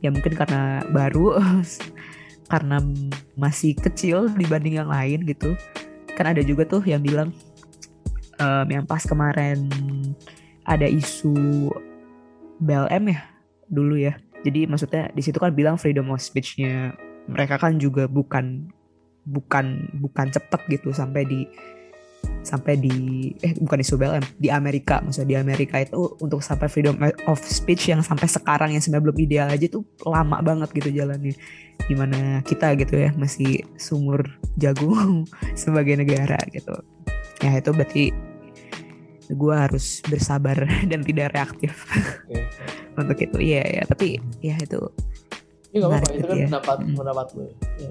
ya mungkin karena baru karena masih kecil dibanding yang lain gitu. Kan ada juga tuh yang bilang em, yang pas kemarin ada isu BLM ya dulu ya. Jadi maksudnya di situ kan bilang freedom of speech-nya. Mereka kan juga bukan bukan bukan cepet gitu sampai di sampai di eh bukan isu BLM di Amerika maksudnya di Amerika itu untuk sampai freedom of speech yang sampai sekarang yang sebenarnya belum ideal aja tuh lama banget gitu jalannya di mana kita gitu ya masih sumur jagung sebagai negara gitu ya itu berarti gue harus bersabar dan tidak reaktif Oke. untuk itu iya ya tapi ya itu Ini nggak apa-apa, Menarik itu kan ya. pendapat Hmm. pendapat lu. Ya.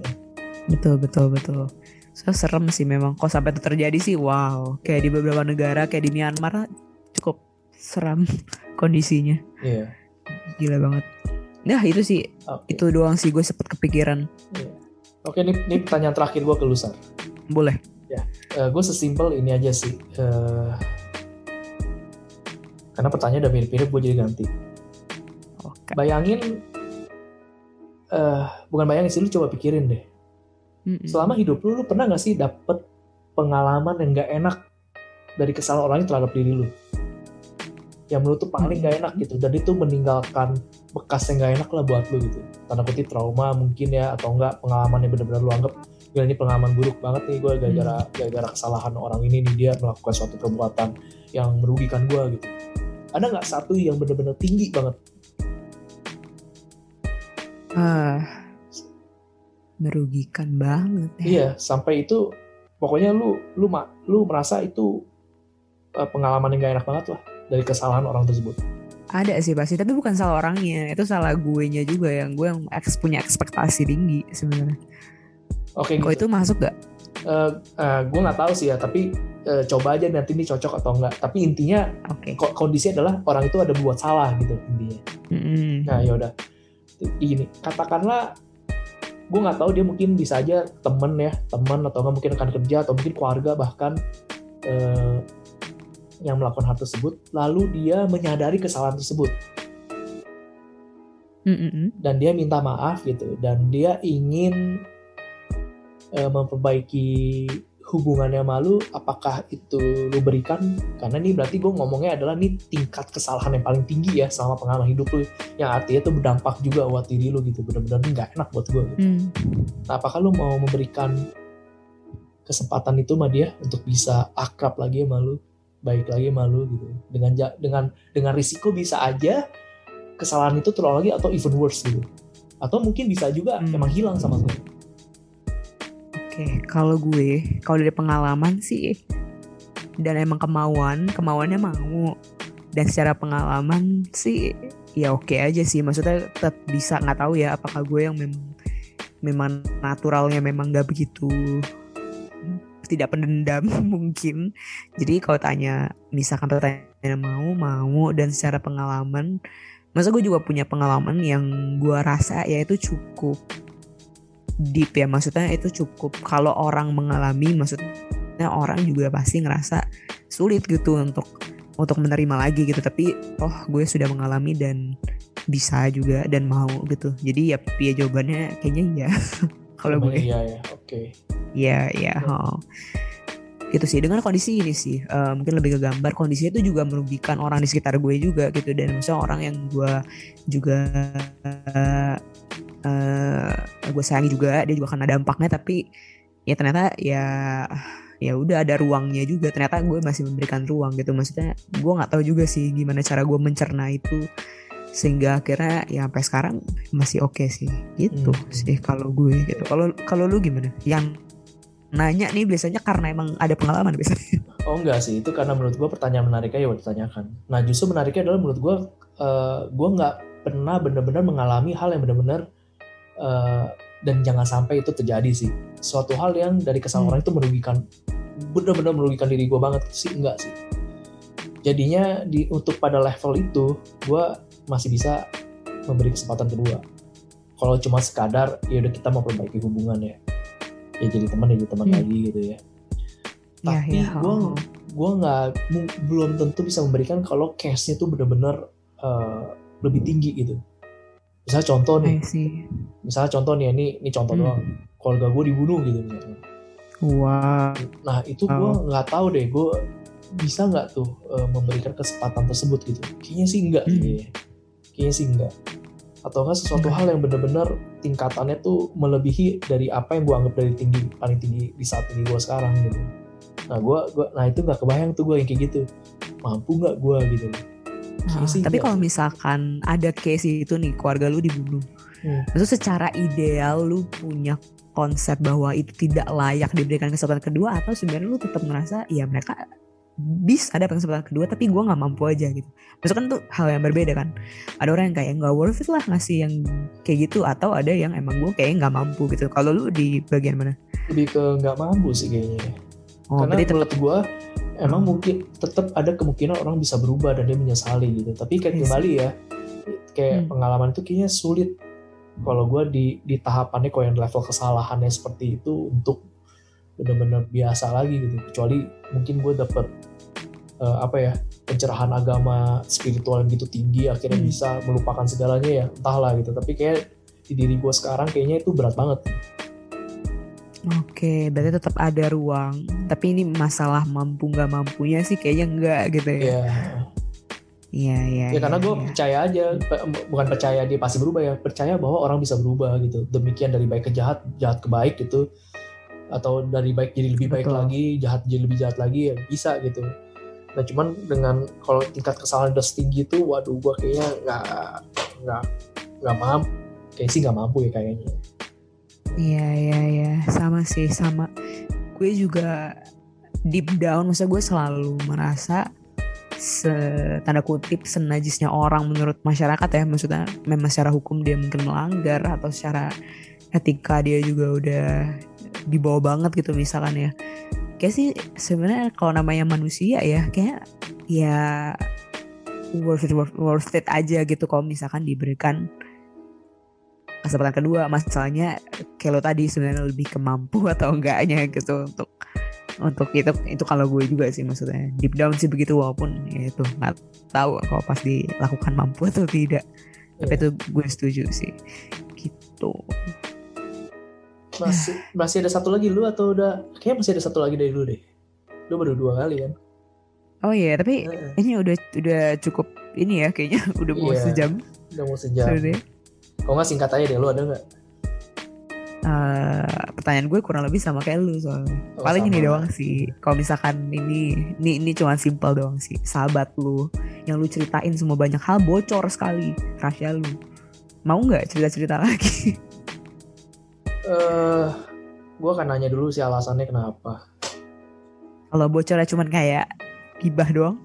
Betul betul betul so serem sih memang kok sampai itu terjadi sih wow kayak di beberapa negara kayak di Myanmar cukup seram kondisinya Iya. gila banget nah itu sih Oke. itu doang sih gue sempet kepikiran Oke, ini, ini pertanyaan terakhir gue ke lu, Sar. boleh gue sesimpel ini aja sih. Eh, karena pertanyaan udah mirip-mirip, gue jadi ganti. oke Bayangin, eh bukan bayangin sih, lu coba pikirin deh. Mm-mm. Selama hidup lu, lu pernah gak sih dapet pengalaman yang gak enak dari kesalahan orang lain terhadap diri lu? Yang menurut tuh paling gak enak gitu. Dan itu meninggalkan bekas yang gak enak lah buat lu gitu. Tanda kutip trauma mungkin ya, atau enggak pengalaman yang benar-benar lu anggap Gila ini pengalaman buruk banget nih gue gara-gara gara-gara kesalahan orang ini nih dia melakukan suatu perbuatan yang merugikan gue gitu. Ada nggak satu yang benar-benar tinggi banget? ah merugikan banget ya Iya, sampai itu pokoknya lu lu lu merasa itu eh, pengalaman yang gak enak banget lah dari kesalahan orang tersebut. ada sih pasti tapi bukan salah orangnya itu salah gue nya juga yang gue yang eks- punya ekspektasi tinggi sebenarnya Oke, kok gitu. itu masuk gak gue nggak tahu sih ya, tapi eh, coba aja nanti ini cocok atau enggak. Tapi intinya ko- kondisi adalah orang itu ada buat salah gitu intinya. Mm-mm. Nah ya udah, gini katakanlah gue nggak tahu dia mungkin bisa aja temen ya temen atau nggak mungkin rekan kerja atau mungkin keluarga bahkan eh, yang melakukan hal tersebut. Lalu dia menyadari kesalahan tersebut. Mm-mm. dan dia minta maaf gitu. Dan dia ingin eh, memperbaiki hubungannya malu apakah itu lu berikan karena ini berarti gue ngomongnya adalah nih tingkat kesalahan yang paling tinggi ya selama pengalaman hidup lu yang artinya itu berdampak juga buat diri lu gitu benar-benar nggak enak buat gue gitu. Mm. Nah, apakah lu mau memberikan kesempatan itu sama dia untuk bisa akrab lagi sama lu, baik lagi sama lu gitu. Dengan dengan dengan risiko bisa aja kesalahan itu terulang lagi atau even worse gitu. Atau mungkin bisa juga Hmm. emang hilang sama lu. Oke, kalau gue, kalau dari pengalaman sih, dan emang kemauan, kemauannya mau, dan secara pengalaman sih, ya oke aja sih. Maksudnya tetap bisa nggak tahu ya apakah gue yang memang memang naturalnya memang nggak begitu tidak pendendam mungkin. Jadi kalau tanya misalkan pertanyaan mau mau. Dan secara pengalaman masa gue juga punya pengalaman yang gue rasa ya itu cukup deep ya. Maksudnya itu cukup. Kalau orang mengalami maksudnya orang juga pasti ngerasa sulit gitu untuk untuk menerima lagi gitu. Tapi oh gue sudah mengalami dan bisa juga dan mau gitu. Jadi ya ya jawabannya kayaknya iya. Kalau gue. iya ya oke. Okay. iya iya oh. gitu sih. Dengan kondisi ini sih uh, mungkin lebih ke gambar. Kondisinya itu juga merugikan orang di sekitar gue juga gitu. Dan misalnya orang yang gue juga uh, uh, gue sayangi juga dia juga kena dampaknya tapi ya ternyata ya ya udah ada ruangnya juga. Ternyata gue masih memberikan ruang gitu. Maksudnya gue nggak tahu juga sih gimana cara gue mencerna itu sehingga akhirnya ya sampai sekarang masih oke okay sih. Gitu hmm. sih kalau gue gitu. Kalau kalau lu gimana? Yang nanya nih biasanya karena emang ada pengalaman biasanya. Oh enggak sih. Itu karena menurut gue pertanyaan menariknya ya ditanyakan. Nah justru menariknya adalah menurut gue uh, gue nggak pernah benar-benar mengalami hal yang benar-benar uh, dan jangan sampai itu terjadi sih suatu hal yang dari kesalahan hmm. orang itu merugikan benar-benar merugikan diri gue banget sih enggak sih jadinya di untuk pada level itu gue masih bisa memberi kesempatan kedua kalau cuma sekadar ya udah kita mau perbaiki hubungan ya ya jadi teman ya jadi teman hmm. lagi gitu ya, tapi ya, ya. gue gue nggak belum tentu bisa memberikan kalau case-nya tuh benar-benar uh, lebih tinggi gitu misalnya contoh nih. Misalnya contoh nih ini ini contoh hmm. doang. Keluarga gue dibunuh gitu misalnya. Wow. Nah itu gue nggak tahu deh gue bisa nggak tuh uh, memberikan kesempatan tersebut gitu. Kayaknya sih enggak hmm. kayaknya. kayaknya sih enggak atau enggak sesuatu hmm. hal yang benar-benar tingkatannya tuh melebihi dari apa yang gue anggap dari tinggi paling tinggi di saat ini gue sekarang gitu. Nah gue gua nah itu nggak kebayang tuh gue yang kayak gitu. Mampu nggak gue gitu Nah, tapi kalau misalkan ada case itu nih keluarga lu dibunuh, hmm. itu secara ideal lu punya konsep bahwa itu tidak layak diberikan kesempatan kedua atau sebenarnya lu tetap ngerasa ya mereka bisa ada kesempatan kedua tapi gue nggak mampu aja gitu. Maksudnya kan tuh hal yang berbeda kan. Ada orang yang kayak nggak worth it lah ngasih yang kayak gitu atau ada yang emang gue kayak nggak mampu gitu. Kalau lu di bagian mana? Lebih ke nggak mampu sih kayaknya. Oh, Karena menurut gue emang mungkin tetap ada kemungkinan orang bisa berubah dan dia menyesali gitu tapi kayak yes. Iya kembali ya kayak hmm. pengalaman itu kayaknya sulit kalau gue di di tahapannya kalau yang level kesalahannya seperti itu untuk benar-benar biasa lagi gitu kecuali mungkin gue dapet uh, apa ya pencerahan agama spiritual yang gitu tinggi akhirnya hmm. bisa melupakan segalanya ya entahlah gitu tapi kayak di diri gue sekarang kayaknya itu berat banget Oke, berarti tetap ada ruang. Tapi ini masalah mampu nggak mampunya sih kayaknya enggak gitu ya. Iya. Iya, iya. Ya karena gue ya. percaya aja, bukan percaya dia pasti berubah ya, percaya bahwa orang bisa berubah gitu. Demikian dari baik ke jahat, jahat ke baik gitu. Atau dari baik jadi lebih baik lagi, jahat jadi lebih jahat lagi ya bisa gitu. Nah cuman dengan kalau tingkat kesalahan udah setinggi itu, waduh gue kayaknya nggak nggak nggak mampu, kayak sih nggak mampu ya kayaknya. Iya iya iya. Sama sih sama. Gue juga deep down, maksudnya gue selalu merasa se tanda kutip senajisnya orang menurut masyarakat ya. Maksudnya memang secara hukum dia mungkin melanggar atau secara etika dia juga udah dibawa banget gitu misalkan ya. Kayak sih sebenarnya kalau namanya manusia ya kayak ya worth it, worth it aja gitu kalau misalkan diberikan kesempatan kedua masalahnya lo tadi sebenarnya lebih kemampu atau enggaknya gitu untuk untuk itu itu kalau gue juga sih maksudnya. Deep down sih begitu walaupun ya itu nggak tahu kalau pas dilakukan mampu atau tidak. Yeah. tapi iya. itu gue setuju sih gitu. Masih masih ada satu lagi lu atau udah kayak masih ada satu lagi dari lu deh. Lu baru dua kali kan? Oh iya tapi uh. ini udah udah cukup ini ya kayaknya udah mau yeah, sejam. udah mau sejam kalau nggak singkat aja deh, lu ada nggak? Uh, pertanyaan gue kurang lebih sama kayak lu soalnya. Oh, Paling sama. ini doang sih. Kalau misalkan ini ini ini cuma simpel doang sih. Sahabat lu yang lu ceritain semua banyak hal bocor sekali rahasia lu. Mau nggak cerita-cerita lagi? Eh, uh, gue akan nanya dulu sih alasannya kenapa. Kalau bocornya cuma kayak gibah doang?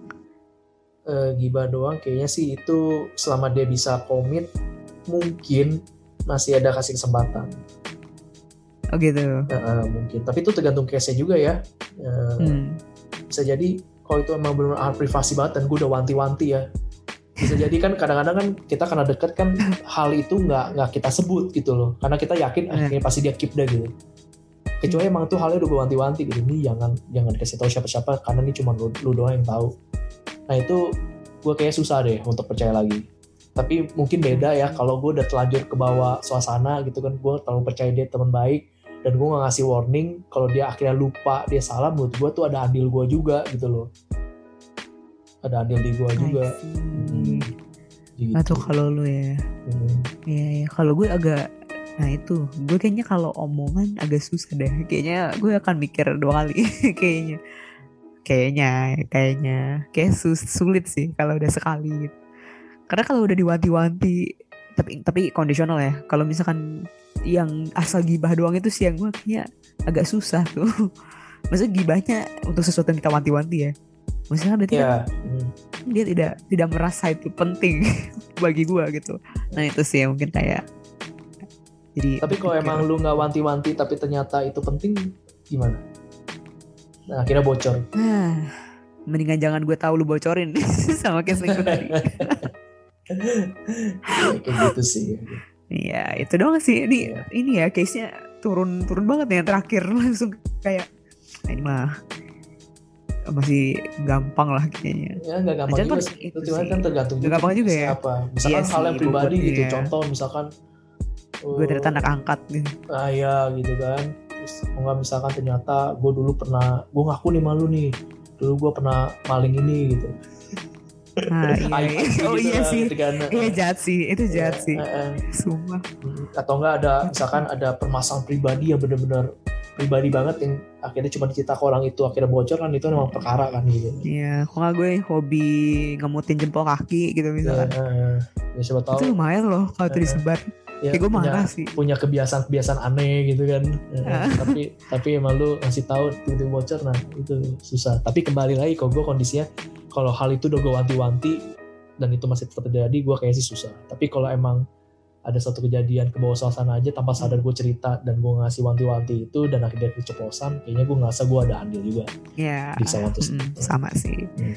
uh, gibah doang kayaknya sih itu selama dia bisa komit mungkin masih ada kasih kesempatan. Oh gitu. Uh, uh, mungkin. Tapi itu tergantung case nya juga ya. Uh, hmm. bisa jadi kalau itu emang benar-benar privasi banget dan gue udah wanti-wanti ya. Bisa jadi kan kadang-kadang kan kita karena deket kan hal itu nggak nggak kita sebut gitu loh. Karena kita yakin ini pasti dia keep dah gitu. Kecuali emang tuh halnya udah gue wanti-wanti gitu. Ini jangan jangan kasih tahu siapa-siapa karena ini cuma lu, lu doang yang tahu. Nah itu gue kayak susah deh untuk percaya lagi tapi mungkin beda ya kalau gue udah telanjur ke bawah suasana gitu kan gue terlalu percaya dia teman baik dan gue gak ngasih warning kalau dia akhirnya lupa dia salah menurut gue tuh ada andil gue juga gitu loh ada andil di gue juga hmm. gitu. atau kalau lu ya hmm. ya, ya. kalau gue agak nah itu gue kayaknya kalau omongan agak susah deh kayaknya gue akan mikir dua kali kayaknya kayaknya kayaknya kayak sus sulit sih kalau udah sekali gitu. Karena kalau udah diwanti-wanti tapi tapi kondisional ya. Kalau misalkan yang asal gibah doang itu sih yang gue kayaknya agak susah tuh. Maksudnya gibahnya untuk sesuatu yang kita wanti-wanti ya. Maksudnya berarti yeah. kan dia tidak tidak merasa itu penting bagi gue gitu. Nah itu sih yang mungkin kayak jadi tapi kalau emang lu nggak wanti-wanti tapi ternyata itu penting gimana? Nah akhirnya bocor. Nah, mendingan jangan gue tahu lu bocorin sama kayak selingkuh tadi kayak gitu sih Iya itu doang sih ini yeah. ini ya case nya turun turun banget nih yang terakhir langsung kayak nah ini mah masih gampang lah kayaknya. Ya nggak gampang juga sih. Itu cuma kan tergantung juga. gampang juga ya. Apa. Misalkan iya hal yang pribadi gitu. Iya. Contoh misalkan. Gue ternyata anak angkat gitu. Ah ya gitu kan. Terus nggak misalkan ternyata gue dulu pernah. Gue ngaku nih malu nih. Dulu gue pernah maling ini gitu. Nah, iya, iya. Oh iya sih. Gitu kan. Iya jahat sih, itu jahat ya, sih. Uh, Sumpah. Hmm, atau enggak ada misalkan ada permasalahan pribadi yang benar-benar pribadi banget yang akhirnya cuma cerita ke orang itu akhirnya bocor kan itu memang perkara kan gitu. Iya, kok gue hobi ngemutin jempol kaki gitu misalkan. Ya, uh, ya siapa tahu. Itu lumayan loh kalau uh, itu disebar. Ya, Kayak gue punya, marah sih. Punya kebiasaan-kebiasaan aneh gitu kan. Uh, tapi tapi emang lu ngasih tahu itu bocor nah itu susah. Tapi kembali lagi kalau gue kondisinya kalau hal itu udah gue wanti-wanti dan itu masih tetap terjadi gue kayak sih susah. Tapi kalau emang ada satu kejadian ke bawah suasana aja tanpa sadar gue cerita dan gue ngasih wanti-wanti itu dan akhirnya keceplosan kayaknya gue ngerasa gue ada andil juga yeah. di mm, sama sih hmm.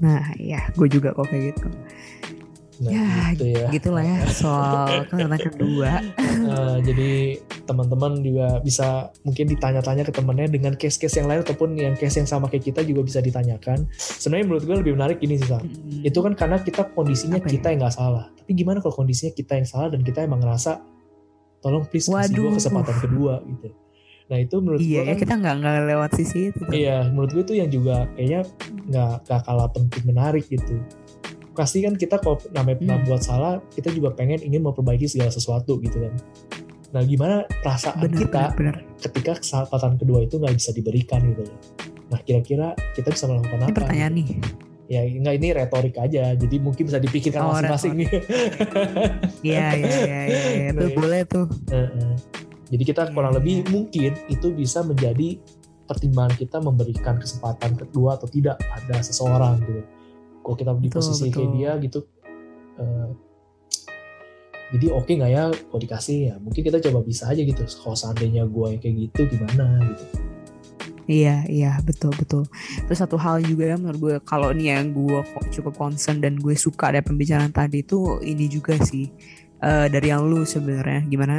nah ya gue juga kok kayak gitu Nah, ya, gitu ya. gitulah ya soal karena kedua. Uh, jadi teman-teman juga bisa mungkin ditanya-tanya ke temennya dengan case-case yang lain ataupun yang case yang sama kayak kita juga bisa ditanyakan. Sebenarnya menurut gue lebih menarik ini sih, hmm. Itu kan karena kita kondisinya Apa kita ya? yang nggak salah. Tapi gimana kalau kondisinya kita yang salah dan kita emang ngerasa tolong please Waduh. kasih gue kesempatan kedua gitu. Nah itu menurut iya, gue ya kan, kita nggak nggak lewat sisi itu. Iya, menurut gue itu yang juga kayaknya nggak kalah penting menarik gitu pasti kan kita kalau namanya pernah hmm. buat salah kita juga pengen ingin memperbaiki segala sesuatu gitu kan. Nah gimana perasaan bener, kita bener, bener. ketika kesempatan kedua itu nggak bisa diberikan gitu nah kira-kira kita bisa melakukan apa ini pertanyaan nih. Ya enggak ini retorik aja. Jadi mungkin bisa dipikirkan oh, masing-masing. nih iya iya iya ya, itu boleh tuh. Uh, uh. jadi kita kurang yeah, lebih mungkin itu bisa menjadi pertimbangan kita memberikan kesempatan kedua atau tidak ada seseorang gitu kalau kita di posisi betul. kayak dia gitu uh, jadi oke okay nggak ya kalau dikasih? Ya mungkin kita coba bisa aja gitu. Kalau seandainya gue yang kayak gitu gimana gitu? Iya iya betul betul. Terus satu hal juga ya menurut gue kalau ini yang gue cukup concern dan gue suka ada pembicaraan tadi itu ini juga sih uh, dari yang lu sebenarnya. Gimana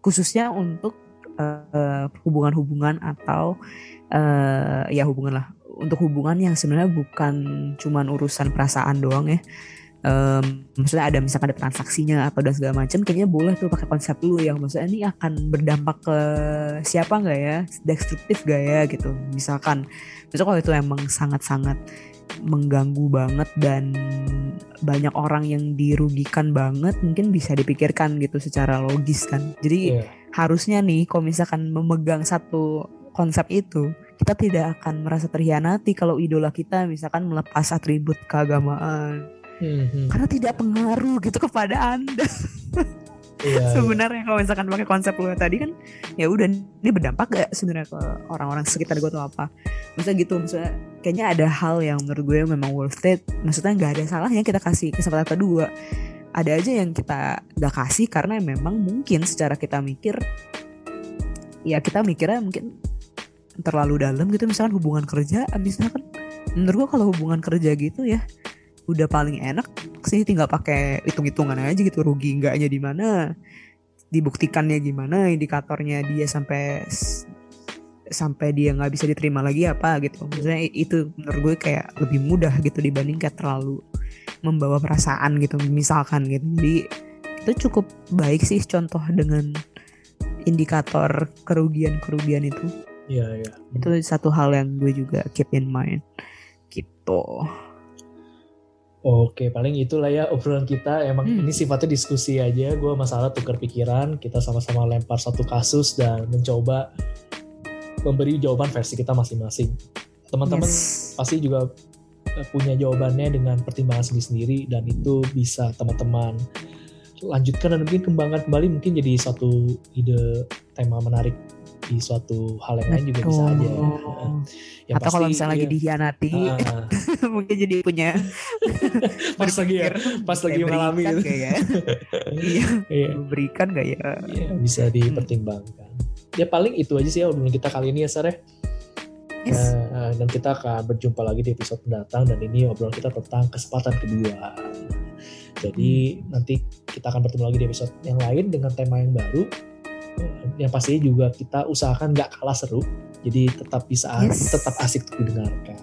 khususnya untuk hubungan hubungan-hubungan atau uh, ya hubungan lah untuk hubungan yang sebenarnya bukan cuman urusan perasaan doang ya. Um, maksudnya ada misalkan ada transaksinya atau dan segala macam kayaknya boleh tuh pakai konsep lu yang maksudnya ini akan berdampak ke siapa nggak ya? Destruktif gak ya gitu? Misalkan misalkan kalau itu emang sangat-sangat mengganggu banget dan banyak orang yang dirugikan banget mungkin bisa dipikirkan gitu secara logis kan. Jadi yeah. harusnya nih kalau misalkan memegang satu konsep itu kita tidak akan merasa terhianati kalau idola kita misalkan melepas atribut keagamaan. Hmm, karena tidak pengaruh gitu kepada anda. Iya, iya. sebenarnya iya. kalau misalkan pakai konsep lo tadi kan ya udah ini berdampak gak sebenarnya ke orang-orang sekitar gue atau apa? Maksudnya gitu maksudnya kayaknya ada hal yang menurut gue memang worth it. Maksudnya nggak ada salahnya kita kasih kesempatan kedua. Ada aja yang kita gak kasih karena memang mungkin secara kita mikir ya kita mikirnya mungkin terlalu dalam gitu misalkan hubungan kerja misalkan menurut gue kalau hubungan kerja gitu ya udah paling enak sih tinggal pakai hitung-hitungan aja gitu rugi enggaknya di mana dibuktikannya gimana indikatornya dia sampai sampai dia nggak bisa diterima lagi apa gitu. Maksudnya itu menurut gue kayak lebih mudah gitu dibanding kayak terlalu membawa perasaan gitu misalkan gitu. Jadi itu cukup baik sih contoh dengan indikator kerugian-kerugian itu Iya, iya. itu satu hal yang gue juga keep in mind gitu Oke, paling itulah ya obrolan kita. Emang Hmm. ini sifatnya diskusi aja. Gue masalah tukar pikiran. Kita sama-sama lempar satu kasus dan mencoba memberi jawaban versi kita masing-masing. Teman-teman Yes. pasti juga eh, punya jawabannya dengan pertimbangan sendiri-sendiri dan itu bisa teman-teman lanjutkan dan mungkin kembangkan kembali mungkin jadi satu ide tema menarik di suatu hal yang lain juga bisa aja. Betul. Yang atau kalau misalnya lagi iya. dihianati Ah, mungkin jadi punya pas lagi ya, pas lagi mengalami gitu. ya iya Iya. berikan gak ya Ya, bisa dipertimbangkan. Ya paling itu aja sih ya obrolan kita kali ini ya Sar ya. yes. Nah, dan kita akan berjumpa lagi di episode mendatang dan ini obrolan kita tentang kesempatan kedua. Jadi nanti kita akan bertemu lagi di episode yang lain dengan tema yang baru. Yang pastinya juga kita usahakan nggak kalah seru. Jadi tetap bisa Yes. tetap asik untuk didengarkan.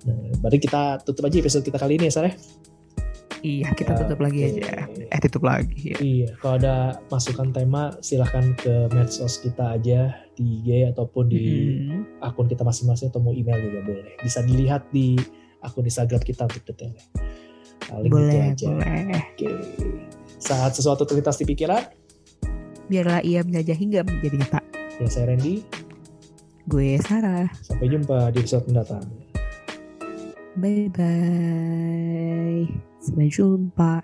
Nah, berarti kita tutup aja episode kita kali ini ya Sar ya. iya kita tutup lagi Oke. aja eh tutup lagi ya. Iya, kalau ada masukan tema silahkan ke medsos kita aja di IG ataupun di Mm-mm. akun kita masing-masing atau mau email juga boleh. Bisa dilihat di akun Instagram kita untuk detailnya. Paling boleh gitu aja. boleh Oke. Saat sesuatu terlintas di pikiran, biarlah ia menjajah hingga menjadi nyata ya saya Randy. gue Sarah Sampai jumpa di episode mendatang. bye bye sampai jumpa